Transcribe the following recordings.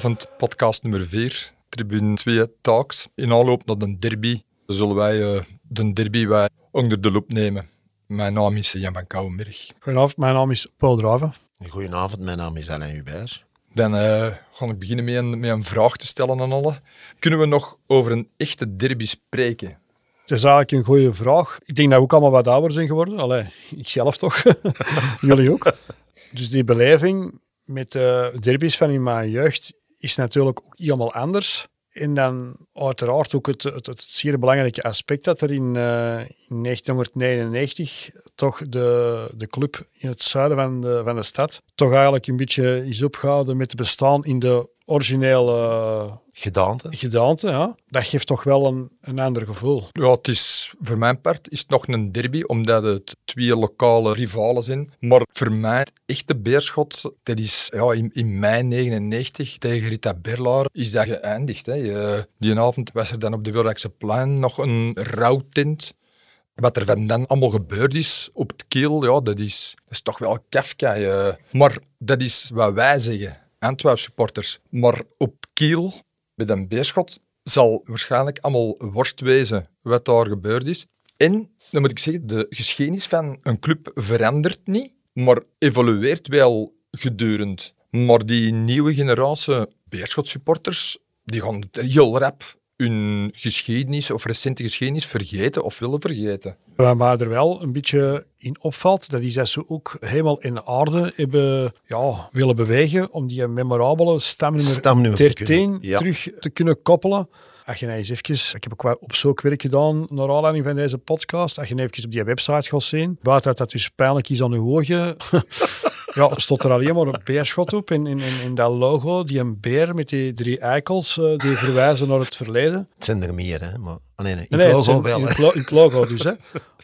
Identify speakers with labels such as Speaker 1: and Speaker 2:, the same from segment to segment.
Speaker 1: Goedenavond, podcast nummer 4, tribune 2 Talks. In aanloop naar de derby zullen wij uh, de derby wij onder de loep nemen. Mijn naam is Jan van Kouwenberg.
Speaker 2: Goedenavond, mijn naam is Paul Draven.
Speaker 3: Goedenavond, mijn naam is Alain Hubert.
Speaker 1: Dan uh, ga ik beginnen met een, met een vraag te stellen aan alle. Kunnen we nog over een echte derby spreken?
Speaker 2: Het is eigenlijk een goede vraag. Ik denk dat we ook allemaal wat ouder zijn geworden. Allee, ik zelf toch. Jullie ook. Dus die beleving met de derbies van in mijn jeugd is natuurlijk ook helemaal anders. En dan uiteraard ook het, het, zeer belangrijke aspect dat er in, uh, in 1999 toch de, de club in het zuiden van de, van de stad toch eigenlijk een beetje is opgehouden met te bestaan in de originele
Speaker 3: gedaante.
Speaker 2: gedaante ja. Dat geeft toch wel een, een ander gevoel.
Speaker 1: Ja, het is, voor mijn part is het nog een derby, omdat het twee lokale rivalen zijn. Maar voor mij, echte beerschot, dat is ja, in, in mei 99 tegen Rita Berlaar, is dat geëindigd. Hè. Die avond was er dan op de Wilrijkse plein nog een rouwtint. Wat er van dan allemaal gebeurd is op het keel, ja, dat, is, dat is toch wel Kafka. Ja. Maar dat is wat wij zeggen, Antwerp supporters. Maar op kiel, met een beerschot, zal waarschijnlijk allemaal worst wezen wat daar gebeurd is. En, dan moet ik zeggen, de geschiedenis van een club verandert niet, maar evolueert wel gedurend. Maar die nieuwe generatie beerschot-supporters, die gaan heel rap hun geschiedenis of recente geschiedenis vergeten of willen vergeten.
Speaker 2: Wat mij er wel een beetje in opvalt, dat is dat ze ook helemaal in aarde hebben ja, willen bewegen om die memorabele stamnummer,
Speaker 3: Stamnummer
Speaker 2: 13
Speaker 3: te ja.
Speaker 2: terug te kunnen koppelen. Als je nou eens even, ik heb ook wel opzoekwerk gedaan naar aanleiding van deze podcast. Als je nou even op die website gaat zien, buiten dat dat dus pijnlijk is aan je ogen, ja, stond er alleen maar een beerschot op in, in, in, dat logo. Die een beer met die drie eikels, uh, die verwijzen naar het verleden.
Speaker 3: Het zijn er meer, hè? Maar, oh nee, nee,
Speaker 2: nee,
Speaker 3: het
Speaker 2: het
Speaker 3: logo
Speaker 2: zijn-
Speaker 3: wel.
Speaker 2: in, het lo- in het logo dus. Hè.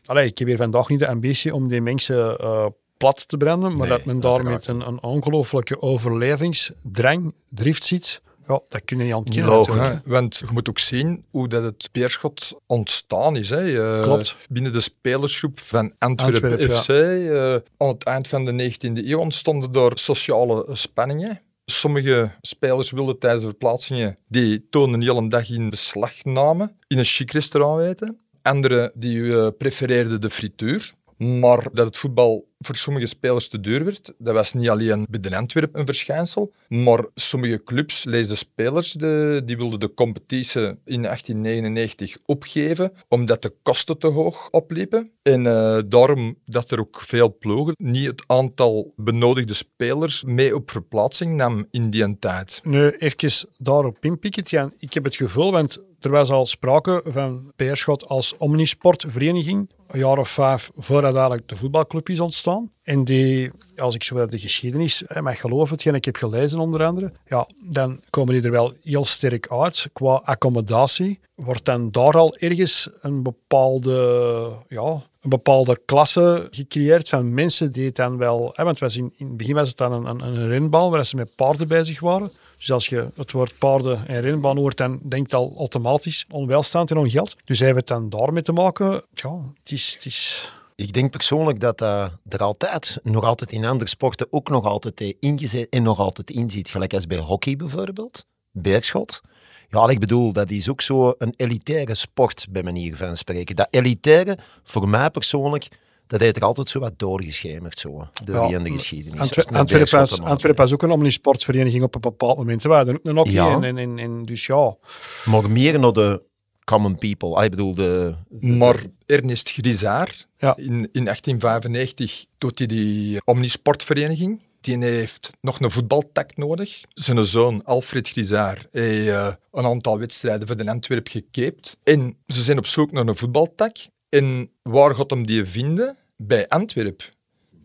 Speaker 2: Allee, ik heb hier vandaag niet de ambitie om die mensen eh, plat te branden, maar
Speaker 3: Nee,
Speaker 2: dat men daar met een, een ongelooflijke overlevingsdrang, drift zit, ja, dat kun je niet ontkennen natuurlijk.
Speaker 1: Ja, want je moet ook zien hoe dat het beerschot ontstaan is. Hè. Eh,
Speaker 2: Klopt.
Speaker 1: Binnen de spelersgroep van Antwerpen, FC. eh, aan het eind van de 19e eeuw ontstonden daar sociale spanningen. Sommige spelers wilden tijdens de verplaatsingen, die heel een dag in beslag namen, in een chic restaurant eten. Anderen die eh, prefereerden de frituur. Maar dat het voetbal voor sommige spelers te duur werd, dat was niet alleen bij de Antwerp een verschijnsel, maar sommige clubs, de spelers, de, die wilden de competitie in 1899 opgeven, omdat de kosten te hoog opliepen. En eh, daarom dat er ook veel ploegen niet het aantal benodigde spelers mee op verplaatsing nam in die tijd.
Speaker 2: Nu, even daarop inpikken. Jan. Ik heb het gevoel, want er was al sprake van Beerschot als omnisportvereniging, een jaar of vijf voordat eigenlijk de voetbalclub is ontstaan. En die, als ik zo de geschiedenis hè, mag geloven, hetgeen ik heb gelezen onder andere, ja, dan komen die er wel heel sterk uit qua accommodatie. Wordt dan daar al ergens een bepaalde, ja, een bepaalde klasse gecreëerd van mensen die het dan wel... Hè, want was in, in het begin was het dan een, een, een renbal waar ze met paarden bezig waren. Dus als je het woord paarden en renbaan hoort, dan denkt al automatisch onwelstand en ongeld. Dus heeft het dan daarmee te maken. Ja, het is... Het is
Speaker 3: Ik denk persoonlijk dat dat er altijd, nog altijd in andere sporten, ook nog altijd eh, ingezet en nog altijd in zit. Gelijk als bij hockey bijvoorbeeld, beerschot. Ja, ik bedoel, dat is ook zo een elitaire sport, bij manier van spreken. Dat elitaire, voor mij persoonlijk, dat heeft er altijd zo wat doorgeschemerd, zo, door
Speaker 2: Ja,
Speaker 3: in de geschiedenis.
Speaker 2: Antwerpen was, Antwerpen ook een omnisportvereniging op een bepaald moment. We hadden ook een hockey
Speaker 3: Ja.
Speaker 2: en, en, en, en dus ja...
Speaker 3: Maar meer naar de common people. Ah, ik bedoel, de...
Speaker 1: Maar Ernest Grisaar,
Speaker 2: Ja.
Speaker 1: in, in 1895 doet hij die omnisportvereniging. Die heeft nog een voetbaltak nodig. Zijn zoon Alfred Grisaar heeft eh, een aantal wedstrijden voor de Antwerp gekeept. En ze zijn op zoek naar een voetbaltak. En waar gaat hem die vinden? Bij Antwerp.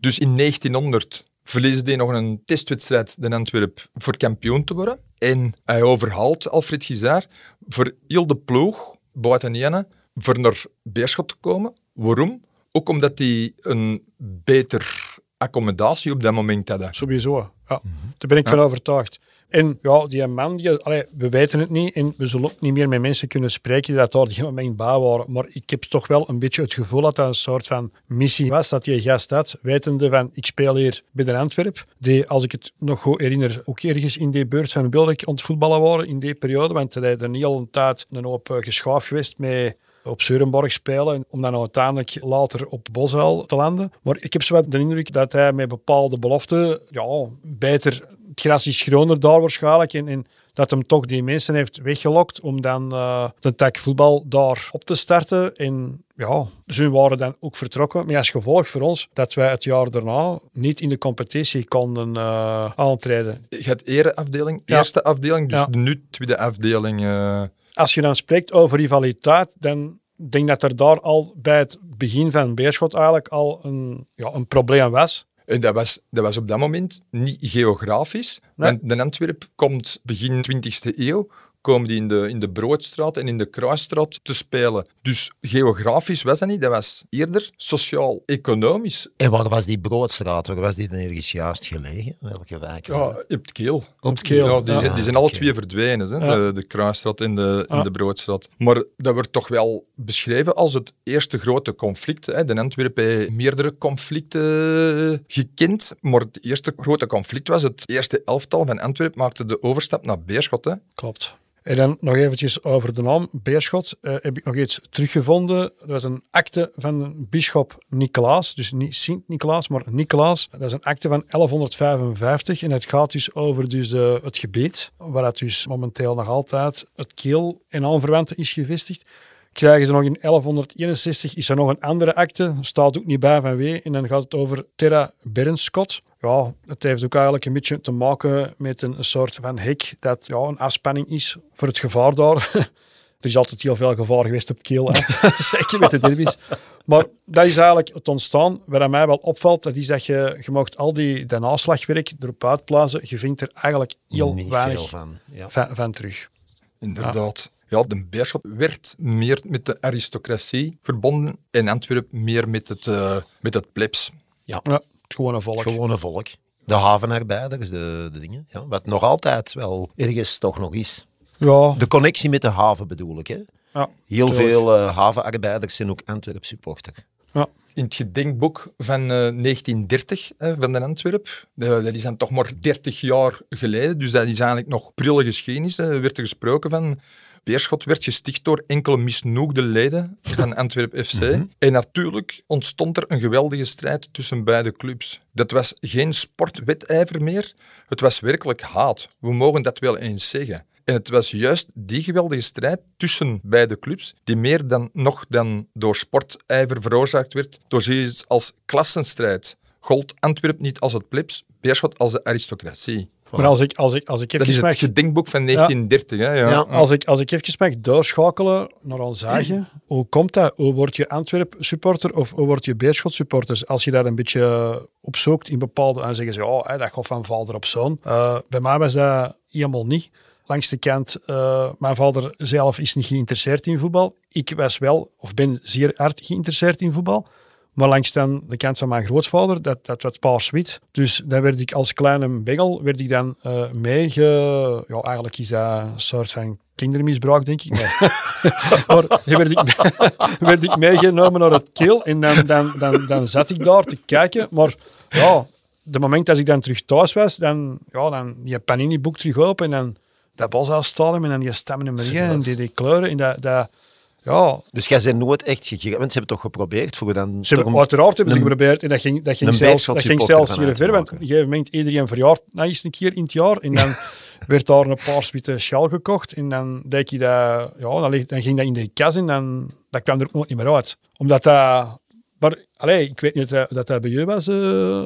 Speaker 1: Dus in 1900 verliezen die nog een testwedstrijd de Antwerp voor kampioen te worden. En hij overhaalt Alfred Gizaar voor heel de ploeg, buiten voor naar Beerschot te komen. Waarom? Ook omdat die een beter accommodatie op dat moment hadden.
Speaker 2: Sowieso, ja. Daar ben ik van overtuigd. En ja, die man, die, we weten het niet en we zullen ook niet meer met mensen kunnen spreken die dat daar die met mij in bouw waren. Maar ik heb toch wel een beetje het gevoel dat dat een soort van missie was, dat die gast had, wetende van, ik speel hier bij de Antwerp, die, als ik het nog goed herinner, ook ergens in die beurt van Willik aan het voetballen waren in die periode, want hij er niet al een tijd een hoop eh, geschaafd geweest met op Zeurenborg spelen, om dan uiteindelijk later op Boshuil te landen. Maar ik heb zo wat de indruk dat hij met bepaalde beloften, ja, beter, het gras is groener daar waarschijnlijk, en, en dat hem toch die mensen heeft weggelokt om dan uh, de tak voetbal daar op te starten. En ja, ze waren dan ook vertrokken. Maar als gevolg voor ons dat wij het jaar daarna niet in de competitie konden uh, aantreden.
Speaker 1: Je hebt ereafdeling, ja. eerste afdeling, dus ja. nu tweede afdeling. Uh...
Speaker 2: Als je dan spreekt over rivaliteit, dan denk dat er daar al bij het begin van Beerschot eigenlijk al een, ja, een probleem was.
Speaker 1: En dat was, dat was op dat moment niet geografisch. Nee. Want de Antwerp komt begin 20e eeuw komen die in de, in de Broodstraat en in de Kruisstraat te spelen. Dus geografisch was dat niet, dat was eerder sociaal-economisch.
Speaker 3: En waar was die Broodstraat? Waar was die dan ergens juist gelegen? Welke wijk?
Speaker 1: Ja, op het Keel.
Speaker 2: Op het Keel.
Speaker 1: Ja, die, zijn, die zijn alle twee verdwenen, hè? Ja. De, de Kruisstraat en de, en de Broodstraat. Maar dat wordt toch wel beschreven als het eerste grote conflict. Hè? De Antwerpen heeft meerdere conflicten gekend, maar het eerste grote conflict was het eerste elftal van Antwerpen maakte de overstap naar Beerschot. Hè?
Speaker 2: Klopt. En dan nog eventjes over de naam Beerschot. Uh, heb ik nog iets teruggevonden. Dat was een akte van bischop Nicolaas. Dus niet Sint-Nicolaas, maar Nicolaas. Dat is een akte van 1155. En het gaat dus over dus het gebied, waar het dus momenteel nog altijd het keel en aanverwanten is gevestigd. Krijgen ze nog in 1161 is er nog een andere akte, staat ook niet bij van wie. En dan gaat het over Terra Bernskot ja, het heeft ook eigenlijk een beetje te maken met een, soort van hek dat ja, een afspanning is voor het gevaar daar. er is altijd heel veel gevaar geweest op het keel, zeker met de derbies. Maar dat is eigenlijk het ontstaan. Wat mij wel opvalt, dat is dat je, je mocht al die de naslagwerk erop uitplazen. Je vindt er eigenlijk heel
Speaker 3: Niet
Speaker 2: weinig
Speaker 3: van, ja.
Speaker 2: van, van, terug.
Speaker 1: Inderdaad. Ja. Ja, de Beerschot werd meer met de aristocratie verbonden en Antwerpen meer met het, uh, met het plebs.
Speaker 2: Ja. ja. Het gewone volk.
Speaker 3: Gewone volk. De havenarbeiders, de, de dingen. Ja, wat nog altijd wel ergens toch nog is.
Speaker 2: Ja.
Speaker 3: De connectie met de haven bedoel ik. Hè.
Speaker 2: Ja,
Speaker 3: Heel tuurlijk. veel uh, havenarbeiders zijn ook Antwerp supporter.
Speaker 2: Ja.
Speaker 1: In het gedenkboek van uh, 1930 uh, van de Antwerp, dat is dan toch maar 30 jaar geleden, dus dat is eigenlijk nog prille geschiedenis. Er werd er gesproken van Beerschot werd gesticht door enkele misnoegde leden van Antwerp FC. Mm -hmm. En natuurlijk ontstond er een geweldige strijd tussen beide clubs. Dat was geen sportwedijver meer, het was werkelijk haat. We mogen dat wel eens zeggen. En het was juist die geweldige strijd tussen beide clubs, die meer dan nog dan door sportijver veroorzaakt werd, door zoiets als klassenstrijd. Gold Antwerp niet als het plebs, Beerschot als de aristocratie.
Speaker 2: Maar als ik, als ik, als ik
Speaker 1: dat is het mag... gedenkboek van 1930. Ja. Hè? Ja.
Speaker 2: Ja, als, ik, als ik even mag doorschakelen naar Alzage, mm. hoe komt dat? Hoe word je Antwerp supporter of hoe word je Beerschot supporters? Als je dat een beetje opzoekt in bepaalde... Dan zeggen ze, oh, dat gaat van vader op zoon. Uh, bij mij was dat helemaal niet. Langs de kant, uh, mijn vader zelf is niet geïnteresseerd in voetbal. Ik was wel, of ben zeer hard geïnteresseerd in voetbal. Maar langs dan de kant van mijn grootvader, dat, dat werd paars-wit. Dus daar werd ik als kleine bengel werd ik dan uh, meege... Ja, eigenlijk is dat een soort van kindermisbruik, denk ik. Nee. maar werd ik, werd ik meegenomen naar het keel en dan, dan, dan, dan zat ik daar te kijken. Maar ja, de moment dat ik dan terug thuis was, dan, ja, dan je panini-boek terug open en dan dat Boshuisstadium en dan die stemmen en en die, die kleuren. En dat, dat, ja.
Speaker 3: Dus jij bent nooit echt gegaan, want ze hebben toch geprobeerd voor dan...
Speaker 2: Ze hebben, uiteraard hebben ze geprobeerd en dat ging, dat ging zelfs, dat ging zelfs hier ver, want op een gegeven moment iedereen verjaart nou, eens een keer in het jaar en dan werd daar een paars-witte sjaal gekocht en dan denk je dat, ja, dan, dan ging dat in de kas en dan dat kwam er ook nooit niet meer uit. Omdat dat... Maar allee, ik weet niet of dat, dat bij jou was. Uh,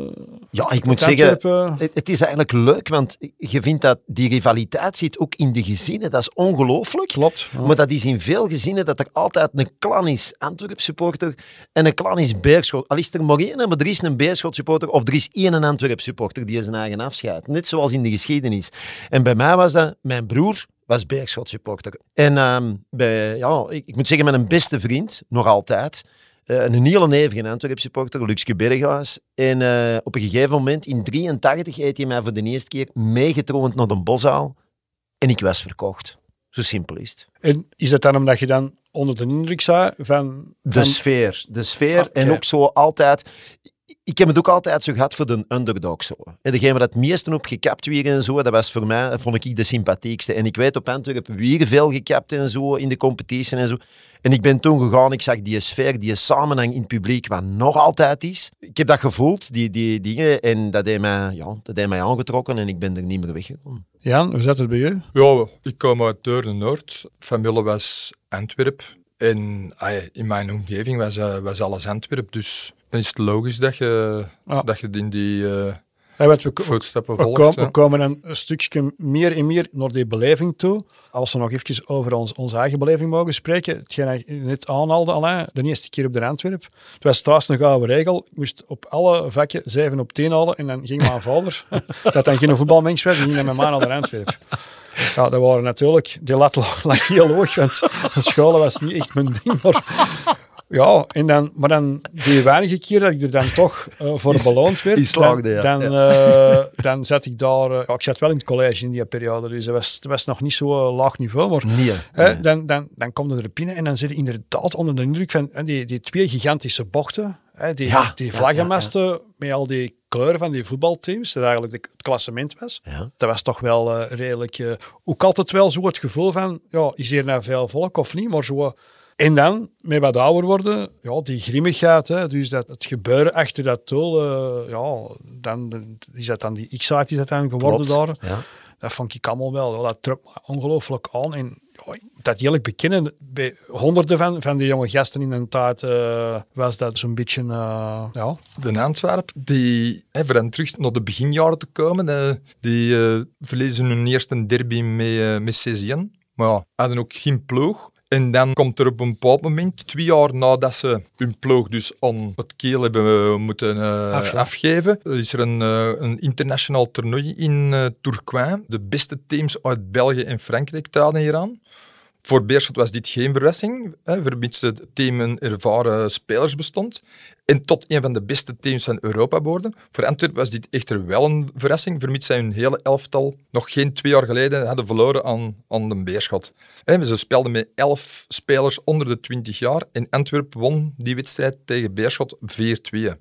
Speaker 3: ja, ik moet zeggen, uh... het, is eigenlijk leuk, want je vindt dat die rivaliteit zit ook in de gezinnen. Dat is ongelooflijk.
Speaker 2: Klopt.
Speaker 3: Ja. Maar dat is in veel gezinnen dat er altijd een klan is Antwerp supporter en een klan is Beerschot. Al is er maar één, maar er is een Beerschot supporter of er is één een Antwerp supporter die zijn eigen afscheidt. Net zoals in de geschiedenis. En bij mij was dat, mijn broer was Beerschot supporter. En um, bij, ja, ik, ik moet zeggen, mijn beste vriend, nog altijd Eh, een hele nevige Antwerp supporter, Luxke Berghuis. En eh, op een gegeven moment, in 83, heeft hij mij voor de eerste keer meegetroond naar de boszaal. En ik was verkocht. Zo simpel is het.
Speaker 2: En is dat dan omdat je dan onder de indruk zat van...
Speaker 3: De sfeer. De sfeer.
Speaker 2: Ah,
Speaker 3: En ook zo altijd... Ik heb het ook altijd zo gehad voor de underdog. Zo. En degene waar het meeste op gekapt weer en zo, dat was voor mij, vond ik de sympathiekste. En ik weet op Antwerpen weer veel gekapt en zo in de competitie en zo. En ik ben toen gegaan, ik zag die sfeer, die samenhang in het publiek, wat nog altijd is. Ik heb dat gevoeld, die, die dingen, en dat heeft, mij, ja, dat heeft mij aangetrokken en ik ben er niet meer weggekomen.
Speaker 2: Jan, hoe zat het bij je?
Speaker 1: Ja, ik kom uit Deurne-Noord. Familie was Antwerp. En in mijn omgeving was, eh, was alles Antwerp. Dus dan is het logisch dat je,
Speaker 2: Ja.
Speaker 1: dat je in die eh,
Speaker 2: Ja, we,
Speaker 1: voetstappen
Speaker 2: we
Speaker 1: volgt.
Speaker 2: we komen een stukje meer en meer naar die beleving toe. Als we nog even over ons, onze eigen beleving mogen spreken. Hetgeen je net aanhaalde, Alain, de eerste keer op de Antwerp. Het was thuis een gouden regel. Ik moest op alle vakken 7 op 10 halen. En dan ging mijn vader, dat dan geen voetbalmens was, die ging dan met mij naar de Antwerp. Ja, dat waren natuurlijk... Die lat lag heel hoog, want scholen was niet echt mijn ding. Maar ja, en dan, maar dan die weinige keer dat ik er dan toch eh, voor beloond werd,
Speaker 3: slaagde, ja.
Speaker 2: dan, eh, dan zat ik daar... eh, ik zat wel in het college in die periode, dus dat was, dat was nog niet zo laag niveau, maar...
Speaker 3: Nee.
Speaker 2: dan, dan, dan kom je er binnen en dan zit je inderdaad onder de indruk van die, die twee gigantische bochten, hè, die,
Speaker 3: Ja,
Speaker 2: die
Speaker 3: ja,
Speaker 2: vlaggenmasten met al die kleuren van die voetbalteams, dat eigenlijk het klassement was. Dat was toch wel redelijk... ook altijd wel zo het gevoel van, ja, is hier nou veel volk of niet? Maar zo... En dan, met wat ouder worden, ja, die grimmigheid, hè, dus dat, het gebeuren achter dat doel, eh, ja, dan is dat dan die X-site is dat dan geworden
Speaker 3: Klopt,
Speaker 2: daar.
Speaker 3: Ja.
Speaker 2: Dat vond ik allemaal wel, dat trok me ongelooflijk aan. En ja, ik moet dat eerlijk bekennen, bij honderden van, van die jonge gasten in een tijd eh, was dat zo'n beetje, eh, ja,
Speaker 1: de Antwerp, die, dan terug naar de beginjaren te komen, die verliezen hun eerste derby met, met CZN. Maar ja, hadden ook geen ploeg. En dan komt er op een bepaald moment, twee jaar nadat ze hun ploeg dus aan het keel hebben eh, moeten eh,
Speaker 2: Afgeven.
Speaker 1: afgeven, is er een, eh, een internationaal toernooi in eh Tourcoing. De beste teams uit België en Frankrijk traden hier aan. Voor Beerschot was dit geen verrassing, vermits het team een ervaren spelers bestond. En tot een van de beste teams van Europa behoorde. Voor Antwerpen was dit echter wel een verrassing, vermits zij hun hele elftal nog geen twee jaar geleden hadden verloren aan, aan de Beerschot. Ze speelden met elf spelers onder de 20 jaar en Antwerpen won die wedstrijd tegen Beerschot 4-2.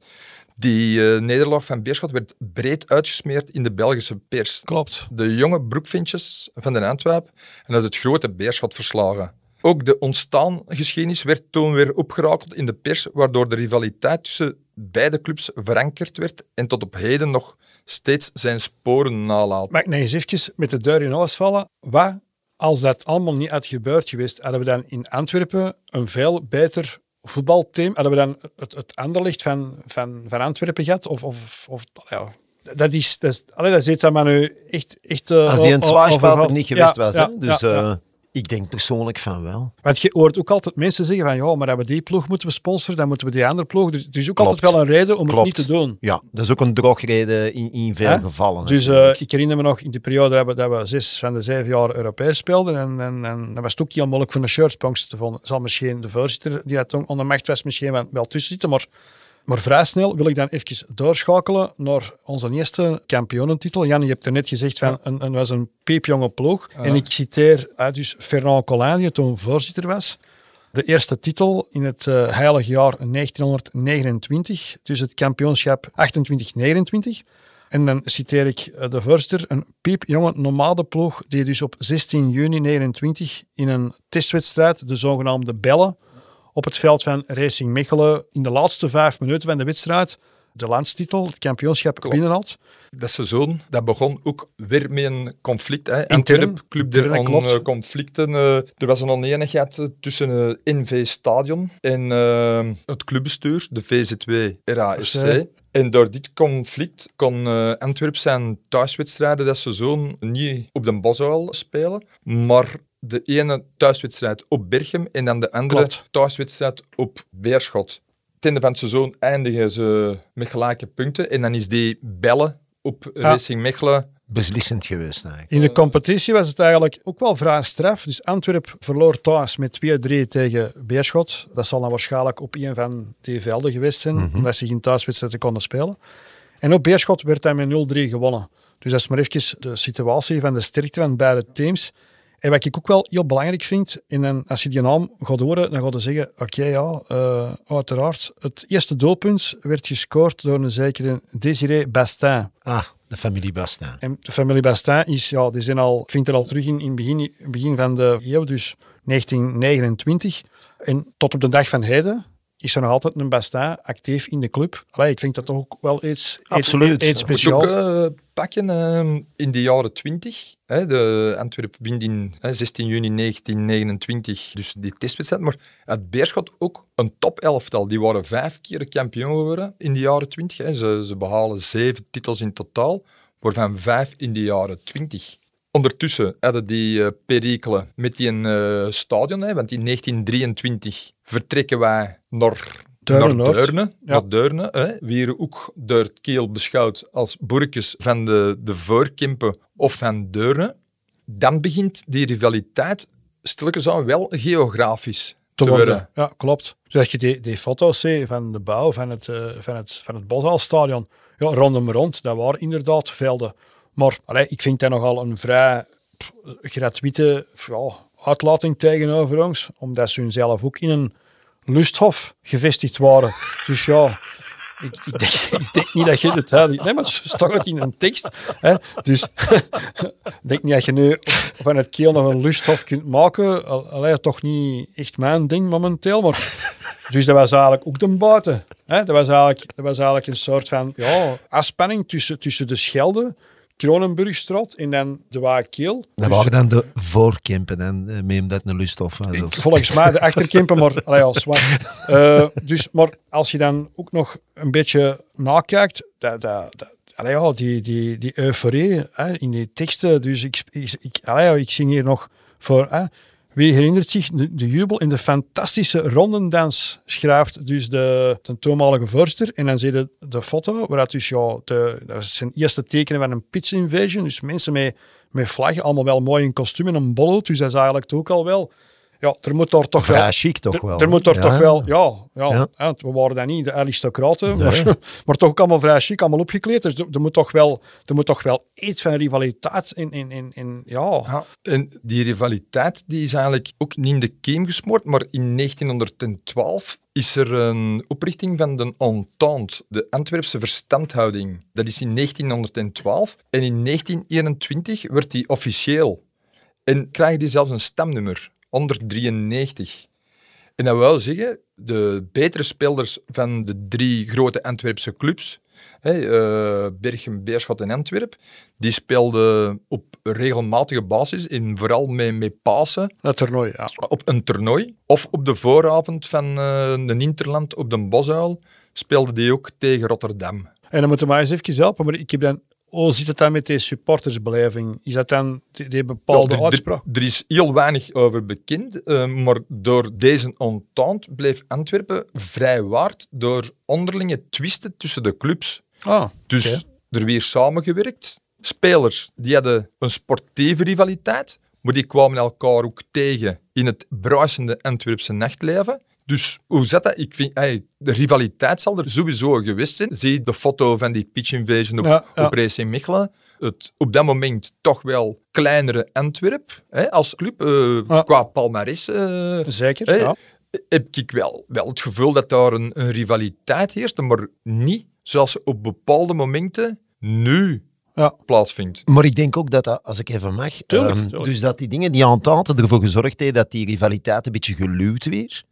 Speaker 1: Die eh, nederlaag van Beerschot werd breed uitgesmeerd in de Belgische pers
Speaker 2: klopt.
Speaker 1: de jonge broekvintjes van de Antwerp en uit het grote Beerschot verslagen. Ook de ontstaangeschiedenis werd toen weer opgerakeld in de pers, waardoor de rivaliteit tussen beide clubs verankerd werd en tot op heden nog steeds zijn sporen nalaat.
Speaker 2: Mag ik nog eens even met de deur in huis vallen? Wat, als dat allemaal niet had gebeurd geweest, hadden we dan in Antwerpen een veel beter voetbalteam? Hadden we dan het, het Anderlecht van, van, van Antwerpen gehad? Of, of, of ja, dat is, dat is, allee, dat is iets dat me nu echt... echt eh,
Speaker 3: Als die een
Speaker 2: o- o-
Speaker 3: zwaarspel
Speaker 2: overvalt.
Speaker 3: er niet geweest
Speaker 2: Ja,
Speaker 3: was.
Speaker 2: ja,
Speaker 3: hè? Dus
Speaker 2: ja, ja.
Speaker 3: Ik denk persoonlijk van wel.
Speaker 2: Want je hoort ook altijd mensen zeggen van, ja, maar dat we die ploeg moeten we sponsoren, dan moeten we die andere ploeg. Dus er is ook
Speaker 3: Klopt.
Speaker 2: altijd wel een reden om
Speaker 3: Klopt.
Speaker 2: het niet te doen.
Speaker 3: Ja, dat is ook een drogreden in, in veel gevallen.
Speaker 2: Dus eh, ik herinner me nog in die periode dat we, dat we zes van de zeven jaar Europees speelden. En, en, en dat was het ook heel moeilijk voor een shirtsponsor te vinden. Zal misschien de voorzitter die dat onder macht was, misschien wel, wel tussen zitten. Maar, maar vrij snel wil ik dan even doorschakelen naar onze eerste kampioenentitel. Jan, je hebt er net gezegd van een, een was een piepjonge ploeg. En ik citeer uit dus Fernand Collin, die toen voorzitter was. De eerste titel in het eh, heilige jaar 1929, dus het kampioenschap 28-29. En dan citeer ik eh, de voorzitter, een piepjonge nomadenploeg die dus op 16 juni 29 in een testwedstrijd, de zogenaamde Bellen, op het veld van Racing Mechelen in de laatste vijf minuten van de wedstrijd de landstitel, het kampioenschap
Speaker 1: Klopt.
Speaker 2: binnenhaalt.
Speaker 1: Dat seizoen dat begon ook weer met een conflict. Hè. Antwerp club aan conflicten. eh, er was een oneenigheid eh, tussen eh, NV Stadion en het clubbestuur, de VZ2 RASC.
Speaker 2: RASC.
Speaker 1: En door dit conflict kon eh Antwerp zijn thuiswedstrijden dat seizoen niet op de Bosuil spelen, maar de ene thuiswedstrijd op Berchem en dan de andere
Speaker 2: Klopt.
Speaker 1: thuiswedstrijd op Beerschot. Ten einde van het seizoen eindigen ze met gelijke punten en dan is die bellen op
Speaker 2: Ja.
Speaker 1: Racing Mechelen
Speaker 3: beslissend geweest eigenlijk.
Speaker 2: In de competitie was het eigenlijk ook wel vrij straf. Dus Antwerp verloor thuis met 2-3 tegen Beerschot. Dat zal dan waarschijnlijk op een van die velden geweest zijn,
Speaker 3: Mhm.
Speaker 2: omdat ze geen thuiswedstrijden konden spelen. En op Beerschot werd hij met 0-3 gewonnen. Dus dat is maar even de situatie van de sterkte van beide teams. En wat ik ook wel heel belangrijk vind, en dan, als je die naam gaat horen, dan gaat je zeggen, oké ja, eh, uiteraard. Het eerste doelpunt werd gescoord door een zekere Désiré Bastin.
Speaker 3: Ah, de familie Bastin.
Speaker 2: En de familie Bastin is, ja, die zijn al, ik vind het al terug in, in het begin, begin van de eeuw, dus 1929. En tot op de dag van heden is er nog altijd een Bastin actief in de club. Allee, ik vind dat toch ook wel iets, iets,
Speaker 3: Absoluut.
Speaker 2: iets
Speaker 1: ook
Speaker 2: speciaals.
Speaker 1: Pakken eh, in de jaren 20. Hè, de Antwerp wint in hè, 16 juni 1929 dus die testwedstrijd. Maar het Beerschot ook een top elftal. Die waren vijf keer kampioen geworden in de jaren 20. Hè. Ze, ze behalen zeven titels in totaal, waarvan vijf in de jaren 20. Ondertussen hadden die perikelen met die eh, stadion, hè, want in 1923 vertrekken wij naar
Speaker 2: Deurne
Speaker 1: naar. Deurne,
Speaker 2: Ja.
Speaker 1: Deurne hè. Ook door het keel beschouwd als boerkjes van de, de voorkempen of van Deurne. Dan begint die rivaliteit stilletjes aan wel geografisch te,
Speaker 2: te worden.
Speaker 1: worden.
Speaker 2: Ja, klopt. Als je die, die foto's ziet van de bouw van het, eh van het, van het Boshaalstadion, ja, rondom rond, dat waren inderdaad velden. Maar allee, ik vind dat nogal een vrij pff, gratuite ja, uitlating tegenover ons, omdat ze hunzelf ook in een lusthof gevestigd waren. Dus ja, ik, ik, denk, niet dat je het huidige... Nee, maar het staat het in een tekst. Hè? Dus ik denk niet dat je nu van het keel nog een lusthof kunt maken. Al- Allee, toch niet echt mijn ding momenteel. Maar, dus dat was eigenlijk ook de buiten. Hè? Dat, was eigenlijk, dat was eigenlijk een soort van ja, afspanning tussen, tussen de Schelde, Kronenburgstraat en dan de Waagkeel.
Speaker 3: Dat
Speaker 2: Dus-
Speaker 3: waren dan de voorkempen en uh, met dat lusthof. hè, zelfs.
Speaker 2: Volgens mij de achterkempen, maar allee, zwart. Eh, dus, maar als je dan ook nog een beetje nakijkt, dat, dat, dat, allee, ja, die, die, die euforie hè, in die teksten. Dus ik, ik, ik, allee, ik zing hier nog voor. Hè, wie herinnert zich de, jubel in de fantastische rondendans schrijft dus de, de toenmalige voorster. En dan zie je de, foto, waaruit dus ja, de, zijn eerste tekenen van een pitch invasion. Dus mensen met, met vlaggen, allemaal wel mooi in kostuum en een bollout. Dus dat is eigenlijk ook al wel... Ja, er moet daar toch wel...
Speaker 3: Vrij chic toch wel.
Speaker 2: Er moet er
Speaker 3: Ja.
Speaker 2: toch wel, ja, ja, we waren dan niet de aristocraten, maar, maar toch ook allemaal vrij chic, allemaal opgekleed. Dus er, er moet, toch wel, er moet toch wel iets van rivaliteit in, in, in, in ja.
Speaker 1: Ja, en die rivaliteit die is eigenlijk ook niet in de kiem gesmoord, maar in 1912 is er een oprichting van de Entente, de Antwerpse verstandhouding. Dat is in 1912 en in 1921 werd die officieel. En krijgen die zelfs een stemnummer, 193. En dat wil zeggen, de betere spelers van de drie grote Antwerpse clubs, hè, eh, Berchem, Beerschot en Antwerp, die speelden op regelmatige basis, en vooral met, met Pasen,
Speaker 2: Dat toernooi, ja.
Speaker 1: op een toernooi. Of op de vooravond van eh een Interland op de Bosuil speelden die ook tegen Rotterdam.
Speaker 2: En dan moeten we maar eens even helpen, maar ik heb dan, hoe zit het dan met die supportersbeleving? Is dat dan die, die bepaalde
Speaker 1: Ja, er-
Speaker 2: uitspraak?
Speaker 1: Er, is heel weinig over bekend, eh, maar door deze entente bleef Antwerpen vrij waard door onderlinge twisten tussen de clubs.
Speaker 2: Ah,
Speaker 1: Dus er weer samengewerkt. Spelers die hadden een sportieve rivaliteit, maar die kwamen elkaar ook tegen in het bruisende Antwerpse nachtleven. Dus hoe zat dat? Ik vind, ey, de rivaliteit zal er sowieso geweest zijn. Zie de foto van die pitch invasion op,
Speaker 2: Ja, ja.
Speaker 1: op Racing Mechelen. Het op dat moment toch wel kleinere Antwerp hè, als club, eh,
Speaker 2: Ja.
Speaker 1: qua palmarès. eh,
Speaker 2: zeker,
Speaker 1: hè,
Speaker 2: ja.
Speaker 1: heb ik wel, wel het gevoel dat daar een, een rivaliteit heerst, maar niet zoals op bepaalde momenten nu
Speaker 2: Ja.
Speaker 1: plaatsvindt.
Speaker 3: Maar ik denk ook dat, dat als ik even mag,
Speaker 2: Tuurlijk,
Speaker 3: ehm,
Speaker 2: tuurlijk.
Speaker 3: dus dat die dingen, die entente ervoor gezorgd heeft dat die rivaliteit een beetje geluwd weer.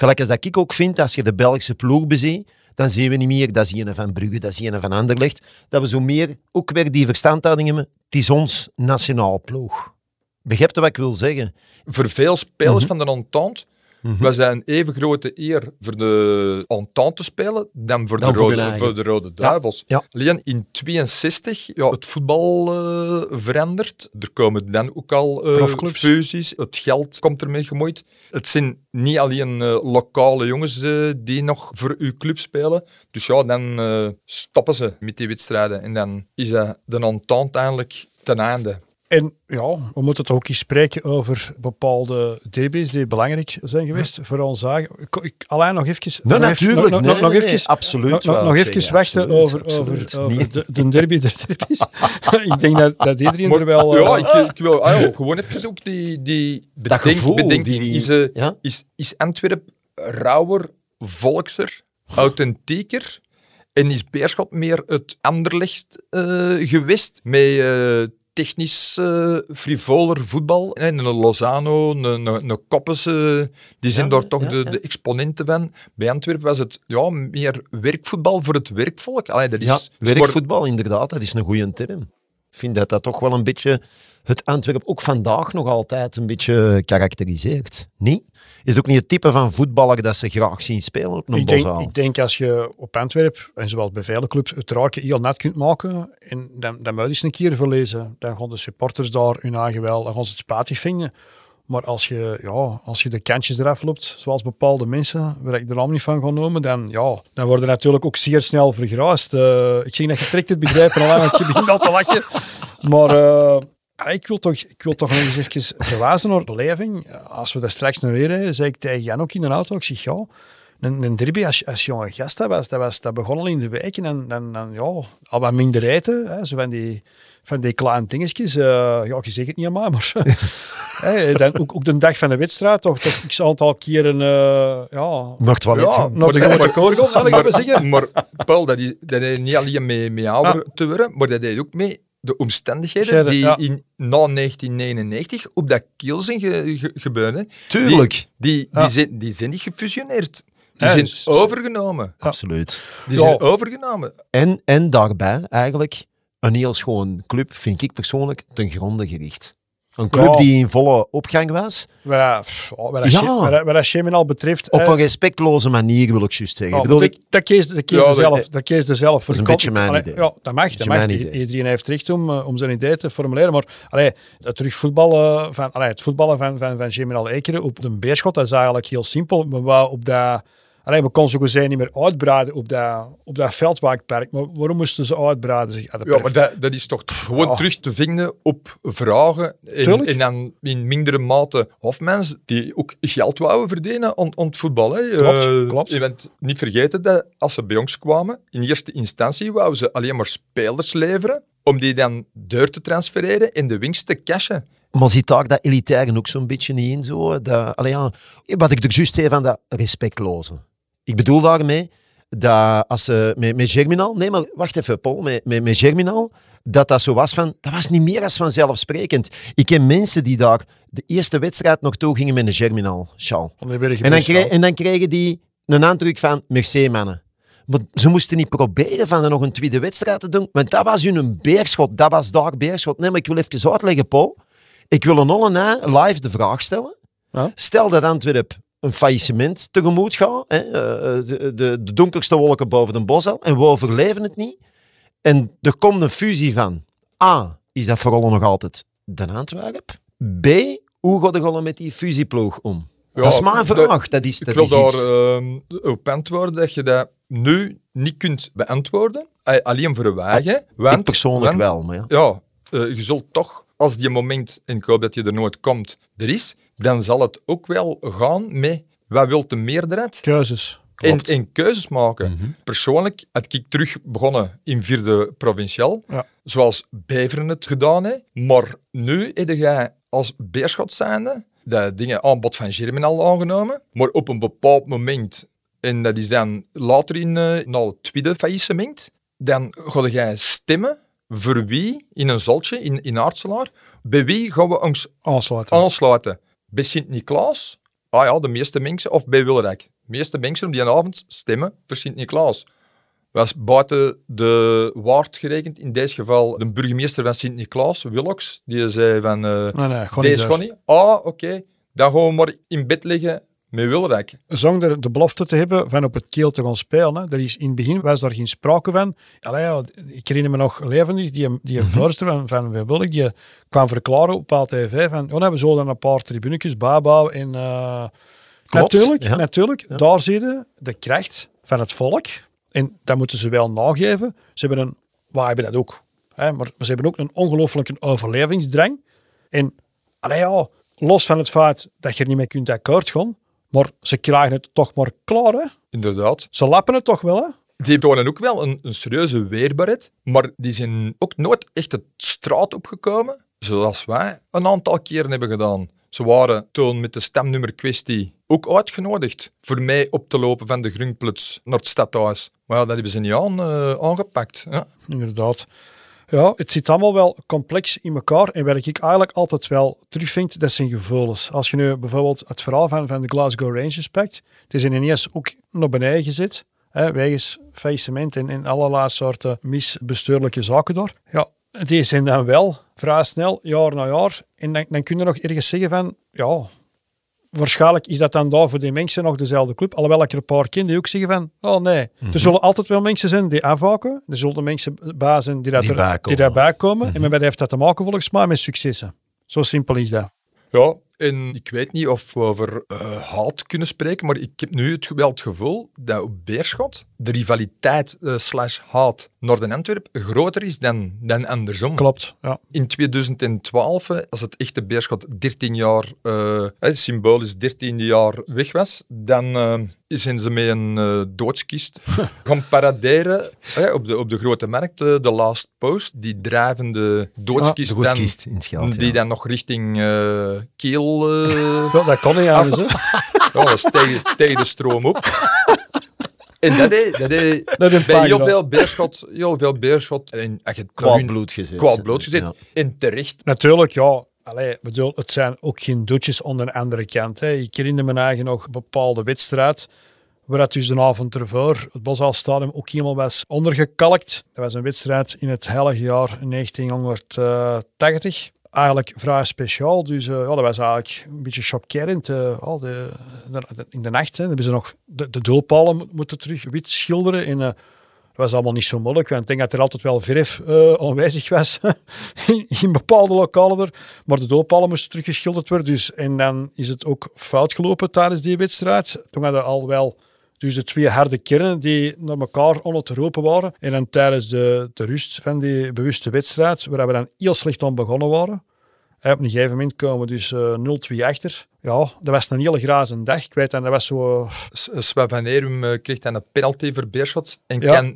Speaker 3: Gelijk als dat ik ook vind, als je de Belgische ploeg beziet, dan zien we niet meer, dat is een van Brugge, dat is een van Anderlecht, dat we zo meer ook weer die verstandhouding hebben, het is ons nationaal ploeg. Begrijpt je wat ik wil zeggen?
Speaker 1: Voor veel spelers
Speaker 2: Mhm.
Speaker 1: van de Entente was dat een even grote eer voor de Entente te spelen dan voor,
Speaker 3: Dan
Speaker 1: de,
Speaker 3: voor
Speaker 1: rode, voor de Rode Duivels.
Speaker 3: ja.
Speaker 1: Alleen in 62, ja, het voetbal eh, verandert. Er komen dan ook al
Speaker 2: Profclubs.
Speaker 1: fusies. Het geld komt ermee gemoeid. Het zijn niet alleen eh, lokale jongens die nog voor uw club spelen. Dus ja, dan stoppen ze met die wedstrijden. En dan is dat de Entente eigenlijk ten einde.
Speaker 2: En ja, we moeten toch ook eens spreken over bepaalde derbies die belangrijk zijn geweest voor ons. Ik, ik, alleen nog even...
Speaker 3: Nee,
Speaker 2: nog
Speaker 3: natuurlijk.
Speaker 2: even- Nog, nog,
Speaker 3: Nee,
Speaker 2: nog
Speaker 3: nee, nee,
Speaker 2: even,
Speaker 3: absoluut
Speaker 2: nog,
Speaker 3: wel,
Speaker 2: nog, nog
Speaker 3: zeg,
Speaker 2: even wachten
Speaker 3: absoluut,
Speaker 2: over,
Speaker 3: absoluut.
Speaker 2: over, de, de derby der derbies. ik denk dat, dat iedereen
Speaker 1: Maar-
Speaker 2: er wel...
Speaker 1: ja,
Speaker 2: eh,
Speaker 1: ik, ik wil ah, ja, gewoon even ook die, die bedenk,
Speaker 3: gevoel, die-
Speaker 1: is,
Speaker 3: ja?
Speaker 1: is, is Antwerp rauwer, volkser, authentieker? En is Beerschot meer het Anderlecht eh gewest? Met eh, technisch eh, frivoler voetbal. En een Lozano, een, een, een Koppes, die zijn
Speaker 3: Ja,
Speaker 1: daar toch
Speaker 3: ja,
Speaker 1: de,
Speaker 3: ja.
Speaker 1: de exponenten van. Bij Antwerpen was het ja, meer werkvoetbal voor het werkvolk. Allee, dat is sport-
Speaker 3: werkvoetbal, inderdaad, dat is een goede term. Ik vind dat dat toch wel een beetje het Antwerp ook vandaag nog altijd een beetje karakteriseert. Niet? Is het ook niet het type van voetballer dat ze graag zien spelen op een
Speaker 2: ik, denk, ik denk als je op Antwerp, en zoals bij vele clubs, het raken heel net kunt maken, en dan, dan moet je eens een keer verlezen. Dan gaan de supporters daar hun eigen wel, dan gaan ze het spatig vinden. Maar als je, ja, als je de kantjes eraf loopt, zoals bepaalde mensen, waar ik er allemaal niet van ga noemen, dan, ja, dan worden natuurlijk ook zeer snel vergraast. Eh, ik zie dat je trekt het begrijpen al aan, want je begint al te lachen. Maar eh, ja, ik, wil toch, ik wil toch nog eens even verwijzen naar beleving. Als we daar straks naar reden, zei ik tegen Jan ook in de auto, ik zeg ja, een, een derby als, als jonge gast, dat, was, dat, was, dat begon al in de weken en dan, dan ja, al wat minder eten, hè, zo van die, van die kleine dingetjes. eh, ja, je zegt het niet aan mij, maar hè, dan, ook, ook de dag van de wedstrijd, toch, toch x aantal keren uh, ja,
Speaker 3: het toilet.
Speaker 1: Ja,
Speaker 2: naar de grote had ik maar zeggen.
Speaker 1: Maar Paul, dat, is, dat heeft niet alleen mee, mee ouder te worden, maar dat heeft ook mee de omstandigheden
Speaker 2: Gerrit,
Speaker 1: die
Speaker 2: ja.
Speaker 1: in, na 1999 op dat kiel zijn ge, ge-.
Speaker 3: Tuurlijk.
Speaker 1: Die, die,
Speaker 2: Ja.
Speaker 1: die, zijn, die zijn niet gefusioneerd. Die zijn
Speaker 2: s- s-
Speaker 1: overgenomen.
Speaker 3: Absoluut.
Speaker 1: Die
Speaker 2: Ja.
Speaker 1: zijn overgenomen.
Speaker 3: En, en daarbij eigenlijk een heel schoon club, vind ik persoonlijk, ten gronde gericht. Een club
Speaker 2: Ja.
Speaker 3: die in volle opgang was,
Speaker 2: Wat, oh, wat, dat
Speaker 3: Ja.
Speaker 2: Sche- wat, wat dat Schemen al betreft...
Speaker 3: op een respectloze manier wil ik juist zeggen.
Speaker 2: Ja,
Speaker 3: ik bedoel,
Speaker 2: dat,
Speaker 3: ik,
Speaker 2: dat kies, dat kies
Speaker 1: Ja, dat-
Speaker 2: zelf. Dat kies je zelf. voor
Speaker 3: is een
Speaker 2: de
Speaker 3: beetje mijn
Speaker 2: Allee,
Speaker 3: idee.
Speaker 2: Ja, dat mag. Dat mag. Iedereen heeft recht om, eh, om zijn idee te formuleren. Maar allee, dat terug voetballen van, allee, het voetballen van, van, van Ekeren op de Beerschot, dat is eigenlijk heel simpel. We wou op dat... Allee, we konden zo gezegd niet meer uitbreiden op dat, op dat veldwaakpark. Maar waarom moesten ze uitbreiden? Ah, de
Speaker 1: Ja, maar dat, dat is toch gewoon
Speaker 2: Ja.
Speaker 1: terug te vinden op vragen. En, en dan in mindere mate Hofmans, die ook geld wouden verdienen aan, aan het voetbal. Hè.
Speaker 2: Klopt,
Speaker 1: Eh,
Speaker 2: klopt.
Speaker 1: Je bent niet vergeten dat als ze bij ons kwamen, in eerste instantie wouden ze alleen maar spelers leveren, om die dan deur te transfereren en de winst te cashen.
Speaker 3: maar zit daar dat elitaire ook zo'n beetje niet in? Zo, dat, allee, ja, wat ik er juist zei van dat respectloze. Ik bedoel daarmee dat als ze met, met Germinal... Nee, maar wacht even, Paul. Met, met, met Germinal, dat dat zo was van... Dat was niet meer als vanzelfsprekend. Ik ken mensen die daar de eerste wedstrijd nog toe gingen met een Germinal,
Speaker 2: weer
Speaker 3: En dan, kreeg, en dan kregen die een aandruk van merci mannen. Maar ze moesten niet proberen van er nog een tweede wedstrijd te doen, want dat was hun beerschot. Dat was daar beerschot. Nee, maar ik wil even uitleggen, Paul. Ik wil een na live de vraag stellen. Stel dat Antwerp een faillissement tegemoet gaat, hè, eh, de, de, de donkerste wolken boven de bos al, en we overleven het niet. En er komt een fusie van A, is dat vooral nog altijd de Antwerp? B, hoe gaat de met die fusieploeg om?
Speaker 1: Ja,
Speaker 3: dat is maar een vraag. Dat is,
Speaker 1: Ik
Speaker 3: dat
Speaker 1: wil
Speaker 3: is
Speaker 1: daar ehm, op antwoorden dat je dat nu niet kunt beantwoorden. Alleen voor wijgen. Want,
Speaker 3: ik persoonlijk
Speaker 1: want,
Speaker 3: wel, maar ja.
Speaker 1: Ja, eh, je zult toch, als die moment, en ik hoop dat je er nooit komt, er is, dan zal het ook wel gaan met wat wil de meerderheid
Speaker 2: Keuzes.
Speaker 1: en, keuzes maken.
Speaker 3: Mhm.
Speaker 1: Persoonlijk had ik terug begonnen in vierde provinciaal,
Speaker 2: Ja.
Speaker 1: zoals Beveren het gedaan heeft. Maar nu heb jij als Beerschot zijnde dat dingen aanbod van Germinal aangenomen, maar op een bepaald moment, en dat is dan later in na het tweede faillissement, dan ga jij stemmen voor wie in een zaltje in, in Aartselaar, bij wie gaan we ons
Speaker 2: Aansluiten.
Speaker 1: aansluiten. Bij Sint-Niklaas, ah ja, de meeste mensen, of bij Wilrijk. De meeste mensen op die avond stemmen voor Sint-Niklaas. Was buiten de waard gerekend, in dit geval de burgemeester van Sint-Niklaas, Willox, die zei van, eh
Speaker 2: Nee, nee,
Speaker 1: deze
Speaker 2: niet.
Speaker 1: Ah, oké, dan gaan we maar in bed liggen met Wilrijk.
Speaker 2: zonder de belofte te hebben van op het keel te gaan spelen. Hè. Er is, in het begin was daar geen sprake van. Allee, ja, ik herinner me nog levendig, die, die voorzitter van, van Wie Wil ik, die kwam verklaren op TV van, oh, nee, we zullen dan een paar tribunetjes bijbouwen. En, eh,
Speaker 3: Klopt,
Speaker 2: natuurlijk,
Speaker 3: ja.
Speaker 2: natuurlijk daar zie je de kracht van het volk. En dat moeten ze wel nageven. Ze hebben een, wij hebben dat ook. Hè, maar ze hebben ook een ongelooflijke overlevingsdrang. En allee, ja, los van het feit dat je er niet mee kunt akkoord gaan, maar ze krijgen het toch maar klaar. Hè?
Speaker 1: Inderdaad.
Speaker 2: Ze lappen het toch wel. Hè?
Speaker 1: Die tonen ook wel een, een serieuze weerbaarheid, maar die zijn ook nooit echt de straat opgekomen, zoals wij een aantal keren hebben gedaan. Ze waren toen met de stemnummer kwestie ook uitgenodigd voor mij op te lopen van de Grunkpluts naar het stadhuis. Maar ja, dat hebben ze niet aan, eh, aangepakt. Ja.
Speaker 2: Inderdaad. Ja, het zit allemaal wel complex in elkaar. En wat ik eigenlijk altijd wel terugvind, dat zijn gevoelens. Als je nu bijvoorbeeld het verhaal van, van de Glasgow Rangers pakt, het is ineens ook naar beneden gezet. Hè, wegens faillissement en, en allerlei soorten misbestuurlijke zaken door. Ja, die zijn dan wel vrij snel, jaar na jaar. En dan, dan kun je nog ergens zeggen van, ja, waarschijnlijk is dat dan daar voor die mensen nog dezelfde club. Alhoewel ik er een paar ken die ook zeggen van, oh nee. Er zullen altijd wel mensen zijn die afhaken. Er zullen mensen bij zijn die, dat
Speaker 3: Die
Speaker 2: er- die daarbij komen. En met wat heeft dat te maken volgens mij met successen. Zo simpel is dat.
Speaker 1: Ja, en ik weet niet of we over eh, haat kunnen spreken, maar ik heb nu het, wel het gevoel dat op Beerschot de rivaliteit eh, slash haat naar de Antwerp groter is dan, dan andersom.
Speaker 2: Klopt, ja.
Speaker 1: In 2012, hè, als het echte Beerschot 13 jaar, eh, hè, symbolisch 13 jaar weg was, dan eh, zijn ze met een eh, doodskist gaan paraderen op, de, op de grote markt. eh, de Last Post, die drijvende doodskist, dan,
Speaker 3: goedkist in het geld.
Speaker 1: die
Speaker 3: ja.
Speaker 1: dan nog richting eh, Keel... eh,
Speaker 2: dat kon niet anders. Hè.
Speaker 1: ja, dat is tegen, tegen de stroom op. En dat is, dat is
Speaker 2: Dat is
Speaker 1: bij heel veel beerschot, heel veel beerschot en het naar
Speaker 3: Kwaad bloed gezet.
Speaker 1: kwaad bloed gezet.
Speaker 3: Ja.
Speaker 1: En terecht.
Speaker 2: Natuurlijk, ja. Allee, bedoel, het zijn ook geen doetjes aan de andere kant. Hè. Ik herinner me eigen nog een bepaalde wedstrijd waar dat dus de avond ervoor het Boshaalstadion ook helemaal was ondergekalkt. Dat was een wedstrijd in het heilige jaar 1980. Eigenlijk vrij speciaal, dus eh, ja, dat was eigenlijk een beetje chockerend. ja, de, de- in de nacht hè, hebben ze nog de, de doelpalen mo- moeten terug wit schilderen. En, eh, dat was allemaal niet zo moeilijk, want ik denk dat er altijd wel verf aanwezig was in, in bepaalde lokalen. Er. Maar de doelpalen moesten teruggeschilderd worden. Dus, en dan is het ook fout gelopen tijdens die wedstrijd. Toen hadden we al wel dus de twee harde kernen die naar elkaar roepen waren. En dan tijdens de, de rust van die bewuste wedstrijd, waar we dan heel slecht aan begonnen waren. En op een gegeven moment komen we dus eh 0-2 achter. Ja, dat was een hele graze dag. Ik weet, en dat was zo...
Speaker 1: S- Sven van Erum eh, kreeg dan een penalty voor Beerschot en
Speaker 2: Ja.
Speaker 1: kan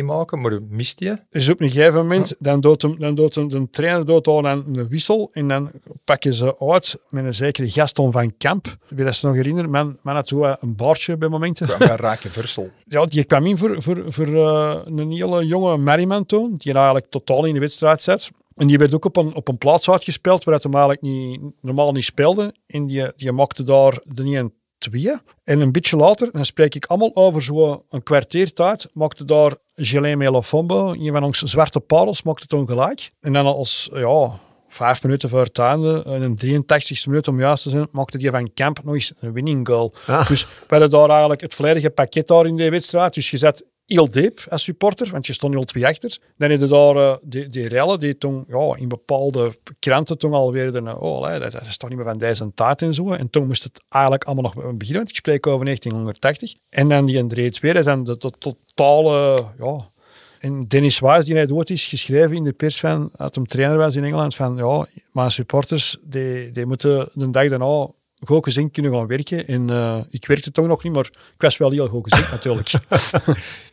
Speaker 1: 0-3 maken, maar mist hij.
Speaker 2: Dus op een gegeven moment, dan doet, hem, dan doet hem, de trainer doet dan een wissel en dan pakken ze uit met een zekere Gaston van Kamp. Wie dat ze nog herinneren, man, man had zo een baardje bij momenten.
Speaker 1: Kwam bij Raken Versel.
Speaker 2: Ja, die kwam in voor, voor, voor eh, een hele jonge Merriman toen, die eigenlijk totaal in de wedstrijd zat. En die werd ook op een, op een plaats uitgespeeld waar hij eigenlijk niet, normaal niet speelde. En die, die maakte daar de 1 2. En een beetje later, dan spreek ik allemaal over zo'n kwartiertijd, maakte daar Gilles Melofombo, een van onze zwarte parels, maakte toen gelijk. En dan als, ja, vijf minuten voor het einde, in de 83ste minuut om juist te zijn, maakte die van Kamp nog eens een winning goal.
Speaker 3: Ah.
Speaker 2: Dus we hadden daar eigenlijk het volledige pakket daar in die wedstrijd. Dus je zat heel diep als supporter, want je stond heel twee achter. Dan had je daar eh, die, die rellen die toen ja, in bepaalde kranten toen alweer de, oh, allee, dat, dat is toch niet meer van deze tijd en zo. En toen moest het eigenlijk allemaal nog beginnen, want ik spreek over 1980. En dan die 3-2, dat is dan de, totale, ja... En Dennis Wise, die hij dood is, geschreven in de pers van, dat hem trainer was in Engeland, van ja, mijn supporters, die, die moeten de dag daarna goed gezien kunnen gaan werken. En eh, ik werkte toch nog niet, maar ik was wel heel goed gezien natuurlijk.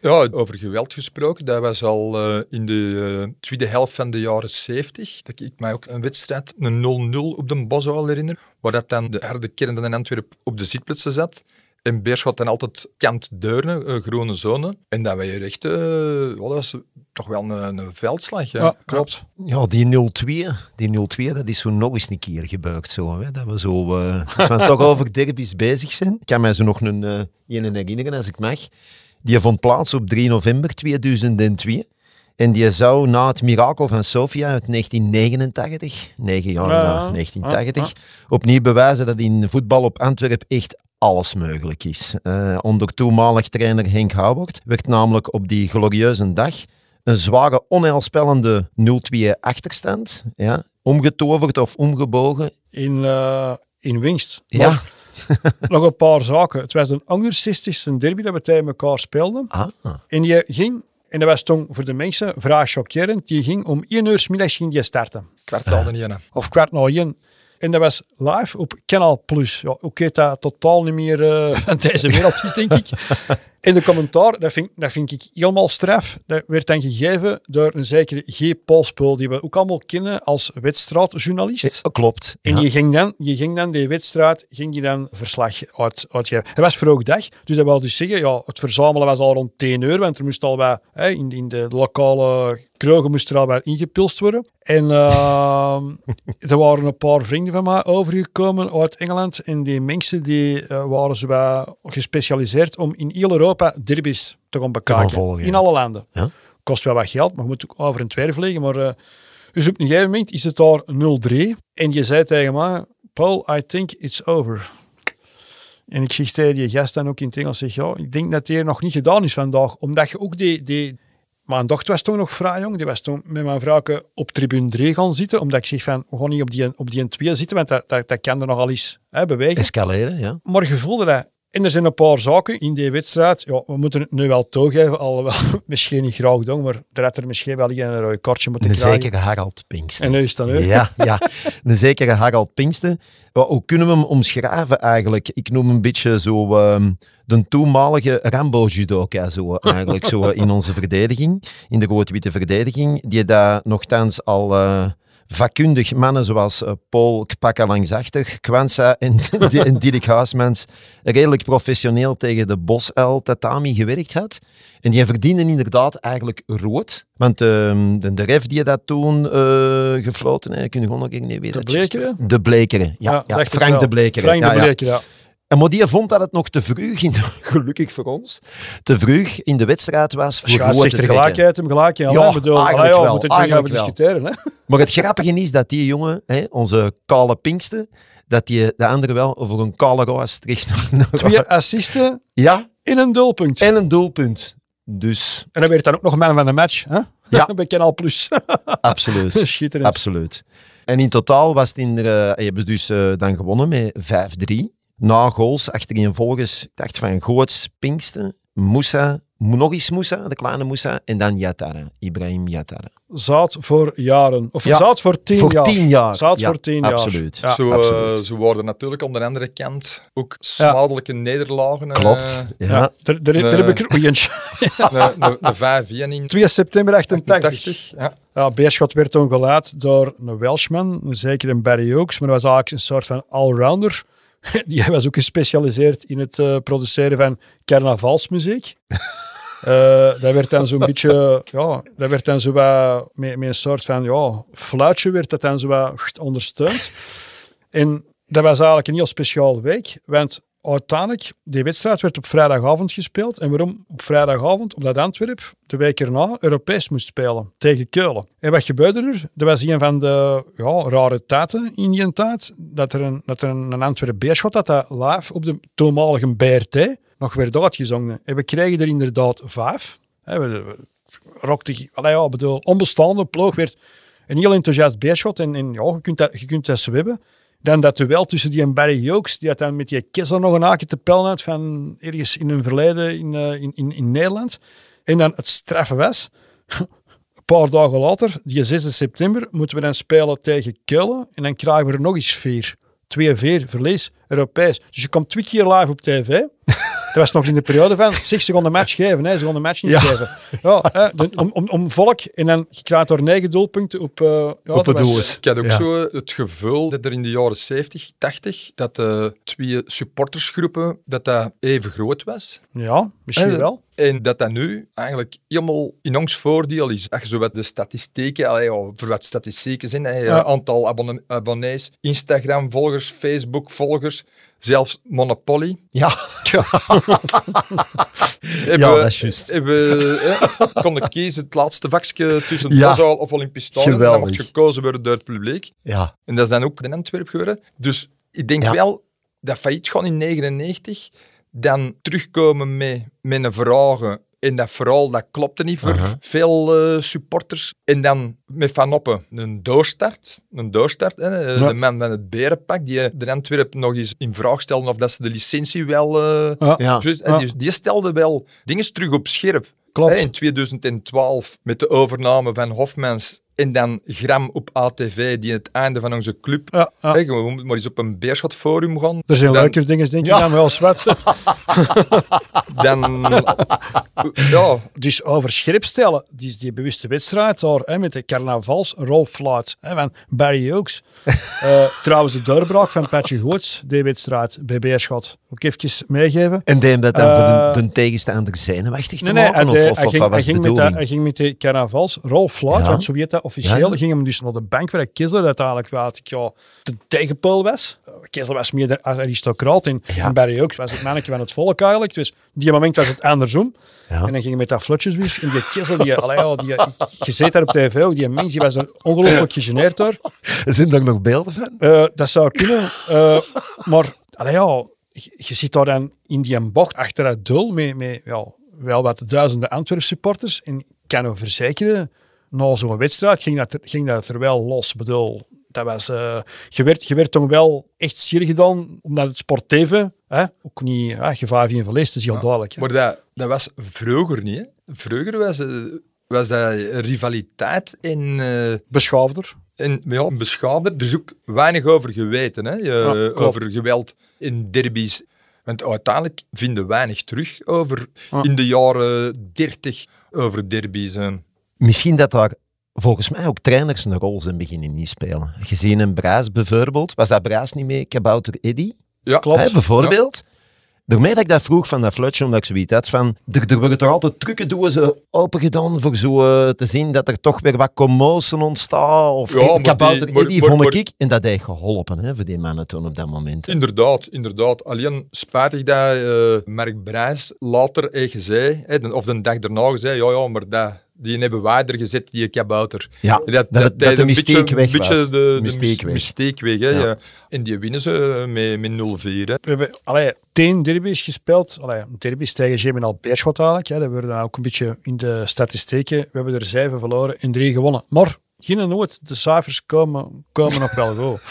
Speaker 1: Ja, over geweld gesproken, dat was al eh, in de eh, tweede helft van de jaren 70. Dat ik mij ook een wedstrijd, een 0-0 op de Boswal herinner, waar dat dan de harde kern van Antwerp op de zitplaatsen zat. En Beerschot dan altijd kant Deurne, eh, groene zone. En dat was hier echt, ja, dat was toch wel een, een veldslag. Ja,
Speaker 2: ja, klopt.
Speaker 3: Ja, die 0-2, die 0-2, dat is zo nog eens een keer gebeurd. Zo, hè? Dat we zo, eh, als we toch over derbies bezig zijn. Ik kan mij zo nog een, ene herinneren, als ik mag. Die vond plaats op 3 november 2002. En die zou na het mirakel van Sofia uit 1989, negen jaar
Speaker 2: Ja,
Speaker 3: na
Speaker 2: ja.
Speaker 3: 1980, opnieuw bewijzen dat in voetbal op Antwerp echt alles mogelijk is. Eh, onder toenmalig trainer Henk Houwert werd namelijk op die glorieuze dag een zware onheilspellende 0-2 achterstand, ja, omgetoverd of omgebogen.
Speaker 2: In, eh, in winst.
Speaker 3: Ja.
Speaker 2: Maar nog een paar zaken. Het was de 60ste derby dat we tegen elkaar speelden.
Speaker 3: Ah,
Speaker 2: En die ging En dat was toen voor de mensen vrij chockerend. Die ging om 1 uur 's middags ging die starten.
Speaker 1: Kwartaal de ene.
Speaker 2: Of kwart na één. En dat was live op Canal Plus. Ja, Oké, dat totaal niet meer van deze wereld is, denk ik. In de commentaar, dat vind, dat vind ik helemaal straf. Dat werd dan gegeven door een zekere G. Polspul, die we ook allemaal kennen als wedstrijdjournalist.
Speaker 3: Eh, Klopt.
Speaker 2: En
Speaker 3: ja.
Speaker 2: je ging dan, je ging dan die wedstrijd, ging je dan verslag uit, uitgeven. Het was vroeg dag, dus dat wil dus zeggen, ja, het verzamelen was al rond 10 uur, want er moest al wat, hè, in, in de lokale kroegen moest er al wat ingepilst worden. En ehm, er waren een paar vrienden van mij overgekomen uit Engeland en die mensen die eh, waren zo wat gespecialiseerd om in heel Europa derbies te gaan bekijken.
Speaker 3: volgen,
Speaker 2: in
Speaker 3: ja.
Speaker 2: alle landen.
Speaker 3: Ja.
Speaker 2: Kost wel wat geld, maar je moet ook over en weer vliegen, maar... eh, dus op een gegeven moment is het daar 0-3. En je zei tegen mij, Paul, I think it's over. En ik zeg tegen die gast dan ook in het Engels, zeg, ja, ik denk dat hier nog niet gedaan is vandaag. Omdat je ook die... die mijn dochter was toen nog vrij jong. Die was toen met mijn vrouw op tribune 3 gaan zitten. Omdat ik zeg van, we gaan niet op die, op die 2 zitten, want dat, dat, dat kan er nogal eens hè, bewegen.
Speaker 3: Escaleren, ja.
Speaker 2: Maar je voelde dat. En er zijn een paar zaken in die wedstrijd. Ja, we moeten het nu wel toegeven, alhoewel misschien niet graag doen, maar er had er misschien wel een rode kortje moeten
Speaker 3: Een
Speaker 2: krijgen.
Speaker 3: zekere Harald Pinkster.
Speaker 2: En nu is dan nu.
Speaker 3: Ja, ja, een zekere Harald Pinkster. Wel, Hoe kunnen we hem omschrijven eigenlijk? Ik noem hem een beetje zo ehm, de toenmalige Rambo-judoka zo, eigenlijk, zo in onze verdediging, in de rood-witte verdediging, die daar nogthans al eh, vakkundig mannen zoals eh, Paul Kpaka langsachtig, Kwanza en, en Dirk Huismans redelijk professioneel tegen de Bosuil tatami gewerkt had. En die verdienen inderdaad eigenlijk rood. Want ehm, de, de ref die dat toen eh gefloten heeft, kun je gewoon nog niet weten.
Speaker 2: De Blekeren?
Speaker 3: De Blekeren, ja. Frank de Blekeren.
Speaker 2: Frank de
Speaker 3: ja.
Speaker 2: Blekeren, ja.
Speaker 3: En maar die vond dat het nog te vroeg, in, gelukkig voor ons, te vroeg in de wedstrijd was voor
Speaker 2: gelijkheid, hem gelijk. Ja,
Speaker 3: Ja,
Speaker 2: bedoel,
Speaker 3: eigenlijk
Speaker 2: allee, ja, over discussiëren. Hè?
Speaker 3: Maar het grappige is dat die jongen, hè, onze kale pinkste, dat die de andere wel over een kale roos terecht
Speaker 2: Twee assisten
Speaker 3: Ja,
Speaker 2: in een doelpunt. En,
Speaker 3: en een doelpunt. Dus
Speaker 2: dan werd dan ook nog man van de match. Hè?
Speaker 3: Ja.
Speaker 2: Bij Canal Plus.
Speaker 3: absoluut.
Speaker 2: Schitterend.
Speaker 3: Absoluut. En in totaal was het in uh, hebben we dus eh, dan gewonnen met 5-3. Na goals achtereenvolgens, ik dacht van Goots, Pinksten, Moussa, nog eens Moussa, de kleine Moussa, en dan Yatara, Ibrahim Yatara.
Speaker 2: Zout voor jaren. Of
Speaker 3: Ja,
Speaker 2: zout voor tien
Speaker 3: Voor
Speaker 2: jaar.
Speaker 3: tien jaar. Ja,
Speaker 2: voor tien jaar.
Speaker 3: absoluut.
Speaker 2: Ja.
Speaker 1: zo, eh,
Speaker 3: absoluut.
Speaker 1: zo worden natuurlijk aan de andere kant ook smadelijke nederlagen. eh,
Speaker 3: Klopt. Ja.
Speaker 2: Daar, daar heb ik er oei, eentje.
Speaker 1: Een, een, een 5-1 in
Speaker 2: 2 september 88.
Speaker 1: 80. Ja.
Speaker 2: Ja, Beerschot werd toen gelaat door een Welshman, zeker een Barry Oaks, maar dat was eigenlijk een soort van allrounder. Die was ook gespecialiseerd in het eh, produceren van carnavalsmuziek. Eh, dat werd dan zo'n beetje, ja, dat werd dan zo wat, met, met een soort van, ja, fluitje werd dat dan zo wat ondersteund. En dat was eigenlijk een heel speciaal week, want uiteindelijk, die wedstrijd werd op vrijdagavond gespeeld. En waarom op vrijdagavond? Omdat Antwerp de week erna Europees moest spelen tegen Keulen. En wat gebeurde er? Dat was een van de ja, rare tijden in die tijd. Dat er een, er Antwerp beerschot dat dat live op de toenmalige BRT nog werd uitgezongen. En we kregen er inderdaad vijf. Hè, we, we rockte, allee, ja, bedoel, onbestaande ploeg werd een heel enthousiast beerschot. En, en ja, je kunt dat, je kunt dat. Dan dat duel tussen die en Barry Jokes, die had dan met die Kessel nog een haakje te pellen uit van ergens in een verleden in, eh, in, in, in Nederland. En dan het straffe was, een paar dagen later, die 6 september, moeten we dan spelen tegen Keulen. En dan krijgen we er nog eens vier. 2-4, verlies, Europees. Dus je komt twee keer live op tv. Dat was nog in de periode van, zeg, ze gaan de match geven. Hè. De match niet
Speaker 3: Ja.
Speaker 2: geven. Ja, hè, de- om, om, om volk. En dan je krijgt er negen doelpunten op... eh ja,
Speaker 3: Op het doel.
Speaker 1: Ik had ook
Speaker 3: Ja.
Speaker 1: zo het gevoel dat er in de jaren 70, 80, dat de twee supportersgroepen dat dat even groot was.
Speaker 2: Ja, misschien
Speaker 1: Eh,
Speaker 2: wel.
Speaker 1: En dat dat nu eigenlijk helemaal in ons voordeel is. Als je zo wat de statistieken, allee, ja, voor wat statistieken zijn, hè,
Speaker 2: Ja.
Speaker 1: aantal abonne- abonnees, Instagram-volgers, Facebook-volgers, zelfs Monopoly.
Speaker 3: Ja.
Speaker 1: Hebben,
Speaker 3: Ja, dat is juist.
Speaker 1: Hebben, hè, konden kiezen het laatste vakje tussen
Speaker 3: Ja.
Speaker 1: Of Olympisch Stadion. En dan
Speaker 3: Geweldig.
Speaker 1: mocht gekozen worden door het publiek.
Speaker 3: ja.
Speaker 1: En dat is dan ook in Antwerpen geworden. Dus ik denk wel dat failliet gaan in 99, dan terugkomen met, met een vragen. En dat verhaal, dat klopte niet voor veel eh, supporters. En dan met Van Oppen een doorstart. Een doorstart hè, eh,
Speaker 2: Ja.
Speaker 1: De man van het berenpak, die de Antwerpen nog eens in vraag stelde of dat ze de licentie wel... eh,
Speaker 2: Ja.
Speaker 1: En dus die stelde wel dingen terug op scherp.
Speaker 2: Klopt.
Speaker 1: Hè, in 2012 met de overname van Hofmans en dan Gram op ATV, die het einde van onze club.
Speaker 2: Ja, ja.
Speaker 1: Hè, we moeten maar eens op een beerschotforum gaan.
Speaker 2: Er zijn
Speaker 1: Dan-
Speaker 2: leuker dingen, denk ik,
Speaker 3: Ja.
Speaker 2: dan wel zwet.
Speaker 1: Dan, ja,
Speaker 2: Dus over scherp stellen, die, is die bewuste wedstrijd daar, hè, met de carnavalsrolfluit hè, van Barry Oaks. Eh, trouwens, de doorbraak van Patje Goots, die wedstrijd bij Beerschot. Ook even meegeven.
Speaker 3: En deed hem dat dan voor
Speaker 2: Eh,
Speaker 3: de, de tegenstander zenuwachtig te
Speaker 2: Nee, nee,
Speaker 3: maken?
Speaker 2: hij,
Speaker 3: of,
Speaker 2: deed-
Speaker 3: of,
Speaker 2: hij
Speaker 3: of
Speaker 2: ging, hij,
Speaker 3: de
Speaker 2: met de, hij ging met de want zo heet dat officieel,
Speaker 3: Ja, ja.
Speaker 2: ging hem dus naar de bank waar Kessler uiteindelijk wat ik ja, de tegenpool was. Kessler was meer de aristocraat en,
Speaker 3: Ja.
Speaker 2: en Barry Oaks was het mannetje van het volk eigenlijk. Dus die moment was het andersom.
Speaker 3: Ja.
Speaker 2: En dan ging hij met dat flotjes weer. En die Kessler, die, allee, die, je ziet daar op tv ook, die mens die was er ongelooflijk gegeneerd door.
Speaker 3: Zijn daar nog beelden van?
Speaker 2: Eh, dat zou kunnen. Eh, maar allee, ja, je, je zit daar dan in die bocht achter het doel met, met ja, wel wat duizenden Antwerp supporters. En ik kan u verzekeren, na zo'n wedstrijd ging dat, er, ging dat er wel los. Ik bedoel, dat was, eh, je, werd, je werd toch wel echt zeer gedaan, omdat het sportieve, hè, ook niet, hè, gevaar van verlies, dat is heel duidelijk. hè.
Speaker 1: maar dat, dat was vroeger niet. Hè. Vroeger was, eh, was dat rivaliteit in, eh
Speaker 2: Beschaafder.
Speaker 1: in ja, beschaafder. Er is ook weinig over geweten, hè. Je-
Speaker 2: Ja,
Speaker 1: over geweld in derbies. Want uiteindelijk vinden weinig terug over
Speaker 2: Ja.
Speaker 1: in de jaren 30 over derbies.
Speaker 3: Misschien dat daar volgens mij ook trainers een rol zijn beginnen inspelen. Gezien een Braas bijvoorbeeld. Was dat Braas niet mee? Kabouter Eddy?
Speaker 1: Ja,
Speaker 2: Klopt.
Speaker 3: Hè, bijvoorbeeld. Daarmee dat ik dat vroeg van dat fluitje, omdat ik zoiets had van... Er, er worden toch altijd trucendozen open gedaan voor zo eh, te zien dat er toch weer wat commotie ontstaat. Of
Speaker 1: Ja,
Speaker 3: Kabouter
Speaker 1: die- maar-
Speaker 3: Eddy
Speaker 1: maar-
Speaker 3: vond
Speaker 1: maar-
Speaker 3: ik... En dat heeft geholpen hè, voor die mannen toen op dat moment.
Speaker 1: Inderdaad, inderdaad. Alleen spijtig dat eh Mark Brijs later heeft gezegd, of de dag daarna gezegd, ja, ja, maar dat, die hebben wij er gezet, die kabouter.
Speaker 3: Ja,
Speaker 1: dat,
Speaker 3: dat, dat,
Speaker 1: deed
Speaker 3: de
Speaker 1: een
Speaker 3: mystiek
Speaker 1: beetje,
Speaker 3: weg
Speaker 1: beetje
Speaker 3: was.
Speaker 1: de, de
Speaker 3: Mystiek
Speaker 1: mys-
Speaker 3: weg.
Speaker 1: mystiek weg. Hè,
Speaker 3: Ja.
Speaker 1: ja. En die winnen ze eh, met, met 0-4. hè.
Speaker 2: We hebben allee, tien derbies gespeeld. Allee, derbies tegen Geminal Beerschot eigenlijk. Ja, dat worden dan ook een beetje in de statistieken. We hebben er zeven verloren en drie gewonnen. Maar geen nooit. De cijfers komen, komen nog wel goed.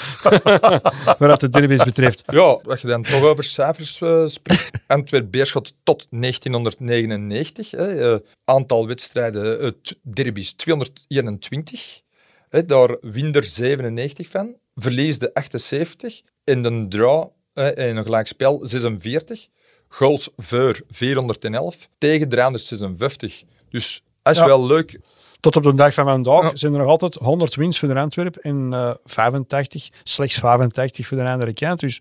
Speaker 2: Wat de derbies betreft.
Speaker 1: Ja, als je dan toch over cijfers eh, spreekt. Antwerp-Beerschot tot 1999. Hè, eh, aantal wedstrijden, t- derbies 221. Hè, daar wint er 97 van. Verlies de 78. En de draw in een gelijkspel 46. Goals voor 411. Tegen 356. Dus dat is
Speaker 2: Ja.
Speaker 1: wel leuk.
Speaker 2: Tot op de dag van vandaag
Speaker 1: Ja.
Speaker 2: zijn er nog altijd 100 wins voor de Antwerp en eh 85, slechts 85 voor de andere kant. Dus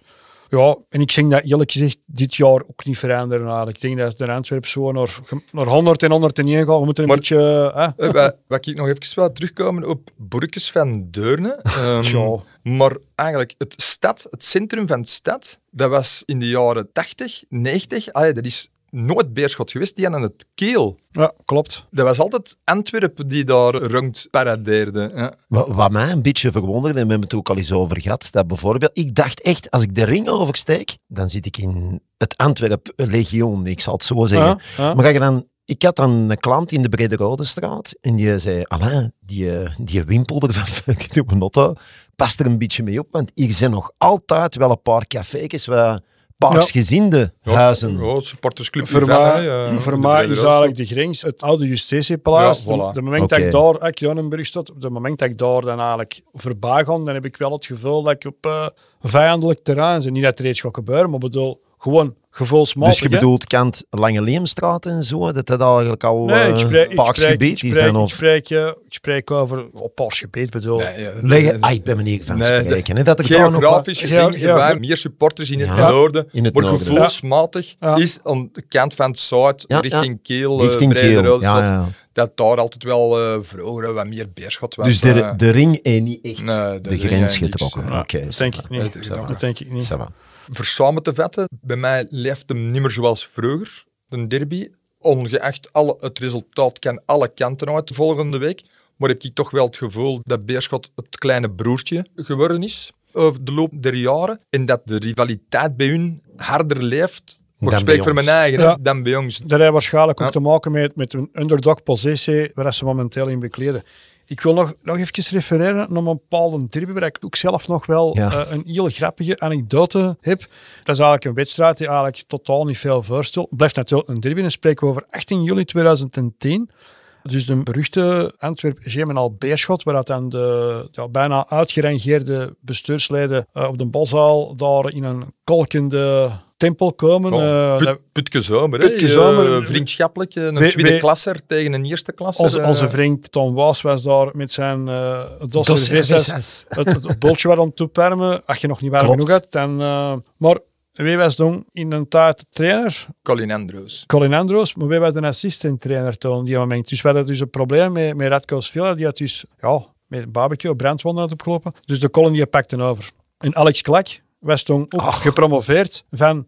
Speaker 2: ja, en ik denk dat eerlijk gezegd dit jaar ook niet veranderen. eigenlijk. Ik denk dat de Antwerp zo naar, naar 100 en 101 gaat. We moeten een
Speaker 1: Maar-
Speaker 2: beetje... eh,
Speaker 1: Eh, wat, wat ik nog even wil terugkomen op Borkes van Deurne.
Speaker 2: Tja.
Speaker 1: maar eigenlijk het stad, het centrum van de stad, dat was in de jaren 80, 90, ah ja, dat is nooit Beerschot geweest, die hadden het keel.
Speaker 2: ja, klopt.
Speaker 1: Dat was altijd Antwerpen die daar rond paradeerde. Ja.
Speaker 3: Wat, wat mij een beetje verwonderde, en we hebben het ook al eens over gehad, dat bijvoorbeeld, ik dacht echt, als ik de ring oversteek, dan zit ik in het Antwerp Legioen, ik zal het zo zeggen.
Speaker 2: Ja, ja.
Speaker 3: Maar je dan, ik had dan een klant in de Brede Rode straat en die zei, Alain, die, die wimpelder van Notto past er een beetje mee op, want hier zijn nog altijd wel een paar café's waar paarsgezinde huizen.
Speaker 1: Ja, supportersclub
Speaker 2: Voor mij,
Speaker 1: eh,
Speaker 2: voor is eigenlijk de grens het oude Justitiepaleis.
Speaker 1: Ja, voilà.
Speaker 2: De, de moment dat ik daar, ik Jonenburg stond, op het moment dat ik daar dan eigenlijk voorbij ga, dan heb ik wel het gevoel dat ik op eh, vijandelijk terrein zit. Niet dat er iets gaat gebeuren, maar bedoel, gewoon gevoelsmatig.
Speaker 3: Dus je bedoelt kant Lange Leemstraat en zo, dat dat eigenlijk al
Speaker 2: Nee, ik
Speaker 3: eh,
Speaker 2: spreek, ik
Speaker 3: paars
Speaker 2: spreek, ik
Speaker 3: is
Speaker 2: ik eh, ik spreek over op paars gebied, bedoel.
Speaker 1: Nee, ja,
Speaker 3: Leggen,
Speaker 1: nee,
Speaker 3: ah, ik ben meneer van
Speaker 1: Nee,
Speaker 3: spreken. Hè, dat daar nog wat-
Speaker 1: Geografisch gezien
Speaker 2: Ja,
Speaker 1: wij meer supporters in het
Speaker 3: Ja,
Speaker 1: noorden,
Speaker 3: in het
Speaker 1: maar
Speaker 3: noorden.
Speaker 1: gevoelsmatig
Speaker 2: Ja.
Speaker 1: is aan de kant van het zuid,
Speaker 3: Ja,
Speaker 1: richting Keel, eh,
Speaker 3: Richting Keel.
Speaker 1: Roodstad,
Speaker 3: Ja, ja.
Speaker 1: dat daar altijd wel vroeger wat meer beerschot was.
Speaker 3: Dus de, de ring heeft niet echt
Speaker 1: Nee, de
Speaker 3: grens getrokken. Oké,
Speaker 2: dat denk ik niet.
Speaker 1: dat is
Speaker 2: denk ik niet.
Speaker 3: Ça va.
Speaker 1: voor samen te vatten, bij mij leeft hem niet meer zoals vroeger, een derby. Ongeacht alle, het resultaat kan alle kanten uit de volgende week. Maar heb ik toch wel het gevoel dat Beerschot het kleine broertje geworden is over de loop der jaren. En dat de rivaliteit bij hun harder leeft. Maar
Speaker 3: Dan
Speaker 1: ik spreek
Speaker 3: bij
Speaker 1: voor
Speaker 3: ons.
Speaker 1: mijn eigen,
Speaker 2: Ja.
Speaker 1: dan bij ons.
Speaker 2: Dat heeft waarschijnlijk ook te maken met, met een underdog-positie waar ze momenteel in bekleden. Ik wil nog, nog even refereren naar een bepaalde derby waar ik ook zelf nog wel
Speaker 3: Ja.
Speaker 2: eh, een heel grappige anekdote heb. Dat is eigenlijk een wedstrijd die eigenlijk totaal niet veel voorstelt. Het blijft natuurlijk een derby. Dan spreken we over 18 juli 2010. Dus de beruchte Antwerp-Gemenal Beerschot, waar dan de ja, bijna uitgerangeerde bestuursleden eh, op de balzaal daar in een kolkende tempel komen.
Speaker 1: Oh,
Speaker 2: Eh,
Speaker 1: Put, Putke Zomer,
Speaker 2: Putke? Zomer.
Speaker 1: Eh, vriendschappelijk. Een
Speaker 2: We-
Speaker 1: tweede
Speaker 2: we-
Speaker 1: klasser tegen een eerste klasser.
Speaker 2: onze,
Speaker 1: eh.
Speaker 2: onze vriend Tom Waas was daar met zijn uh, het, het bultje wat aan het toepermen. Als je nog niet warm
Speaker 3: Klopt.
Speaker 2: genoeg hebt. Eh, maar wie was dan in een tijd de trainer?
Speaker 1: Colin Andrews.
Speaker 2: Colin Androos, maar wie was de assistent trainer toen op die moment? Dus we hadden dus een probleem met, met Radko Sviller. Die had dus ja, met een barbecue brandwonden had opgelopen. Dus de Colin die pakte over. En Alex Klak was toen ook
Speaker 3: Ach.
Speaker 2: gepromoveerd van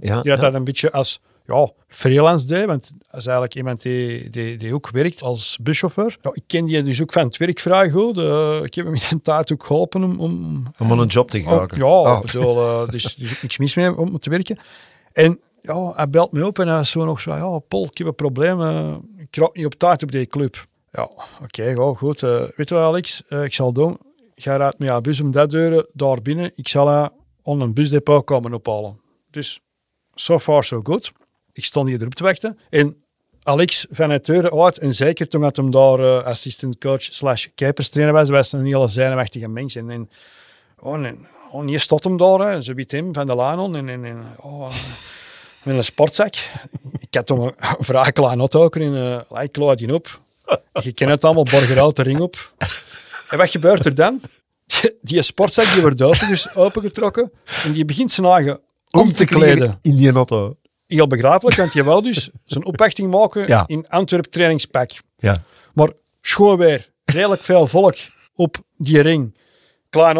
Speaker 3: ja,
Speaker 2: die had dat een beetje als ja, freelance deed, want dat is eigenlijk iemand die, die, die ook werkt als buschauffeur. Ja, ik ken die dus ook van het werk vrij goed. Eh, ik heb hem in een tijd ook geholpen om... om
Speaker 3: Om aan een job te
Speaker 2: Oh,
Speaker 3: geraken.
Speaker 2: ja, ik bedoel, dus er is ook niks mis mee om te werken. En ja, hij belt me op en hij was zo nog zo, ja, Paul, ik heb een probleem. eh, ik raak niet op tijd op die club. Ja, oké, ja, goed. weet je wat, Alex? Ik zal doen. Ga eruit met jouw bus om dat deuren daar binnen. Ik zal haar aan een busdepot komen ophalen. Dus, so far so good. Ik stond hier erop te wachten. En Alex van het deuren uit, en zeker toen dat hem daar eh, assistant coach slash keeperstrainer was, was een hele zenuwachtige mens. En, en Oh, en, oh, stond hem daar, hè. ze biedt hem van de laan en, en, en oh, met een sportzak. Ik had toen een vrij klein auto ook in, uh, ik die op. Je kent het allemaal, borgerhout de ring op. En wat gebeurt er dan? Die, sportzak die wordt open, opengetrokken en die begint zijn eigen om te kleden.
Speaker 3: in die auto.
Speaker 2: Heel begrijpelijk, want je wil dus zijn opwachting maken
Speaker 3: Ja.
Speaker 2: in Antwerp trainingspak.
Speaker 3: Ja.
Speaker 2: Maar schoon weer, redelijk veel volk op die ring. Klein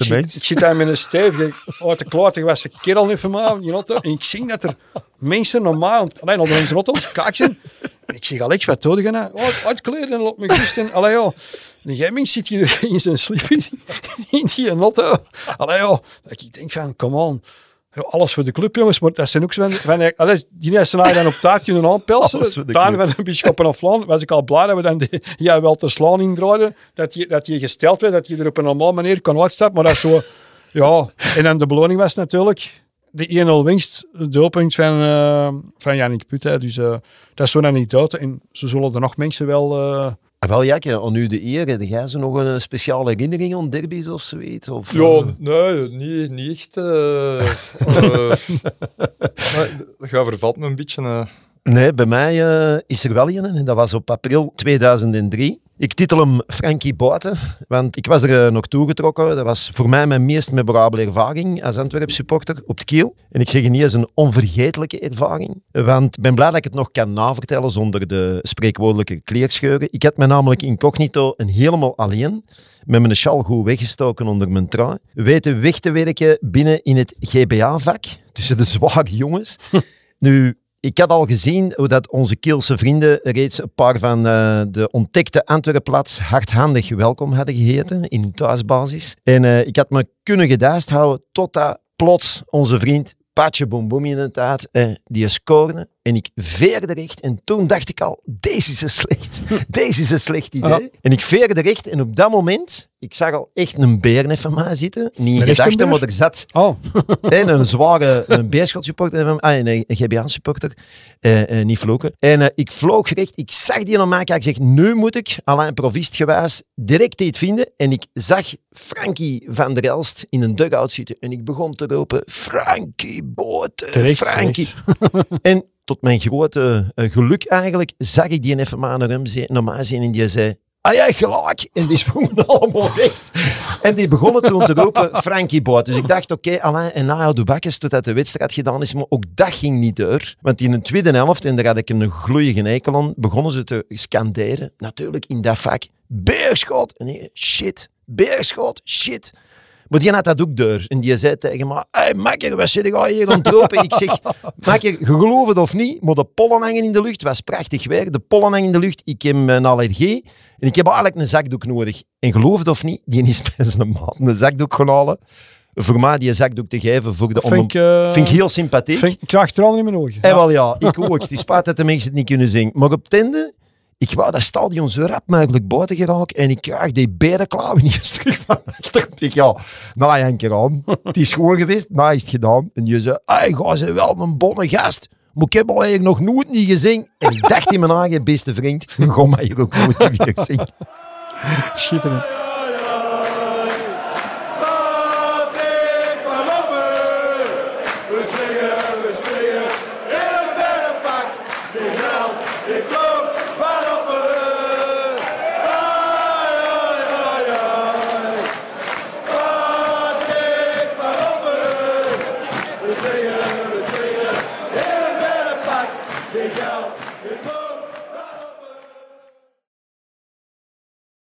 Speaker 2: Ik zit,
Speaker 3: mens.
Speaker 2: ik zit daar met een stevige, uit de klote gewassen kerel nu van mij in die auto. En ik zie dat er mensen normaal, alleen al onze auto, zijn. En ik zeg, Alex, wat doe je nou? Uitkleden en op mijn gust. En, allee, joh. En mens zit hier in zijn slip in, die auto. Allee, joh. Dat ik denk van, come on. Alles voor de club, jongens. Maar dat zijn ook zo van... allee, die mensen dan op taart kunnen
Speaker 3: Alles
Speaker 2: aanpelsen. Daar met een bisschop of Vlaan was ik al blij dat we dan die, ja, wel te slaan indraaiden. Dat je, dat je gesteld werd, dat je er op een normale manier kon uitstappen. Maar dat zo... Ja, en dan de beloning was natuurlijk de 1-0 winst, de doelpunt van, eh van Jannik Put. Hè. Dus eh, dat is zo'n anekdote. En zo zullen er nog mensen wel... eh,
Speaker 3: wel, Jakke, aan u de eer. Heb jij zo nog een speciale herinnering aan derbies of zoiets? Of,
Speaker 1: Ja,
Speaker 3: eh,
Speaker 1: nee, niet, niet echt. eh eh, nee, dat gaat vervalt me een beetje. eh.
Speaker 3: Nee, bij mij eh, is er wel een en dat was op april 2003. Ik titel hem Frankie Bouten, want ik was er eh, nog toegetrokken. Dat was voor mij mijn meest memorabele ervaring als Antwerp supporter op het kiel. En ik zeg niet als een onvergetelijke ervaring, want ik ben blij dat ik het nog kan navertellen zonder de spreekwoordelijke kleerscheuren. Ik had me namelijk incognito en helemaal alleen met mijn sjaal goed weggestoken onder mijn trui, weten weg te werken binnen in het GBA-vak, tussen de zware jongens. Nu, ik had al gezien hoe dat onze Kielse vrienden reeds een paar van eh, de ontdekte Antwerpenplaats hardhandig welkom hadden geheten in hun thuisbasis. En eh, ik had me kunnen gedaast houden totdat plots onze vriend Patje Boom Boom inderdaad, eh, die scoorde. En ik veerde recht. En toen dacht ik al, deze is een slecht. Deze is een slecht idee.
Speaker 2: Ja.
Speaker 3: En ik veerde recht. En op dat moment, ik zag al echt een beer net van mij zitten. Niet in gedachten, maar er zat
Speaker 2: Oh,
Speaker 3: en een zware een Beerschot-supporter. van- Ah, nee, een GBA-supporter. Eh, eh, niet vloeken. En eh, ik vloog recht. Ik zag die aan mij kijken. Ik zeg, nu moet ik, alleen provist gewijs, direct iets vinden. En ik zag Frankie van der Elst in een dugout zitten. En ik begon te roepen, Frankie Boten,
Speaker 2: Terecht,
Speaker 3: Frankie. en tot mijn grote eh, geluk eigenlijk, zag ik die even maar naar mij zien en die zei... Ah jij gelijk! En die sprongen allemaal recht. En die begonnen toen te roepen Frankie Boat. Dus ik dacht, oké, Alain en Naya de Bakkes, totdat de wedstrijd gedaan is. Maar ook dat ging niet door. Want in de tweede helft, en daar had ik een gloeiige eikel aan, begonnen ze te scanderen. Natuurlijk in dat vak. Beerschot! Ik, shit. Beerschot, shit. Maar die had dat ook door. En die zei tegen me, hey, makker, wat zit je hier roepen? Ik zeg, makker, je gelooft het of niet, maar de pollen hangen in de lucht. Het was prachtig weer. De pollen hangen in de lucht. Ik heb een allergie. En ik heb eigenlijk een zakdoek nodig. En geloof het of niet, die is bij zijn maat een zakdoek gaan halen. Voor mij die zakdoek te geven voor de
Speaker 2: vind ik, eh,
Speaker 3: vind ik heel sympathiek.
Speaker 2: vind, ik krijg tranen in mijn ogen.
Speaker 3: Eh, wel ja, ik ook. Het is spijt dat de mensen het niet kunnen zien. Maar op het einde, Ik wou dat stadion zo rap mogelijk buiten geraken en ik krijg die berenklauwen niet eens terug van achter. Ik ja, nou Janker aan. Het is gewoon geweest, nou is het gedaan. En je zei, hey, ga ze wel een bonne gast. Maar ik heb al eigenlijk nog nooit niet gezien. En ik dacht in mijn eigen beste vriend, ga mij hier ook nooit weer zien.
Speaker 2: Schitterend.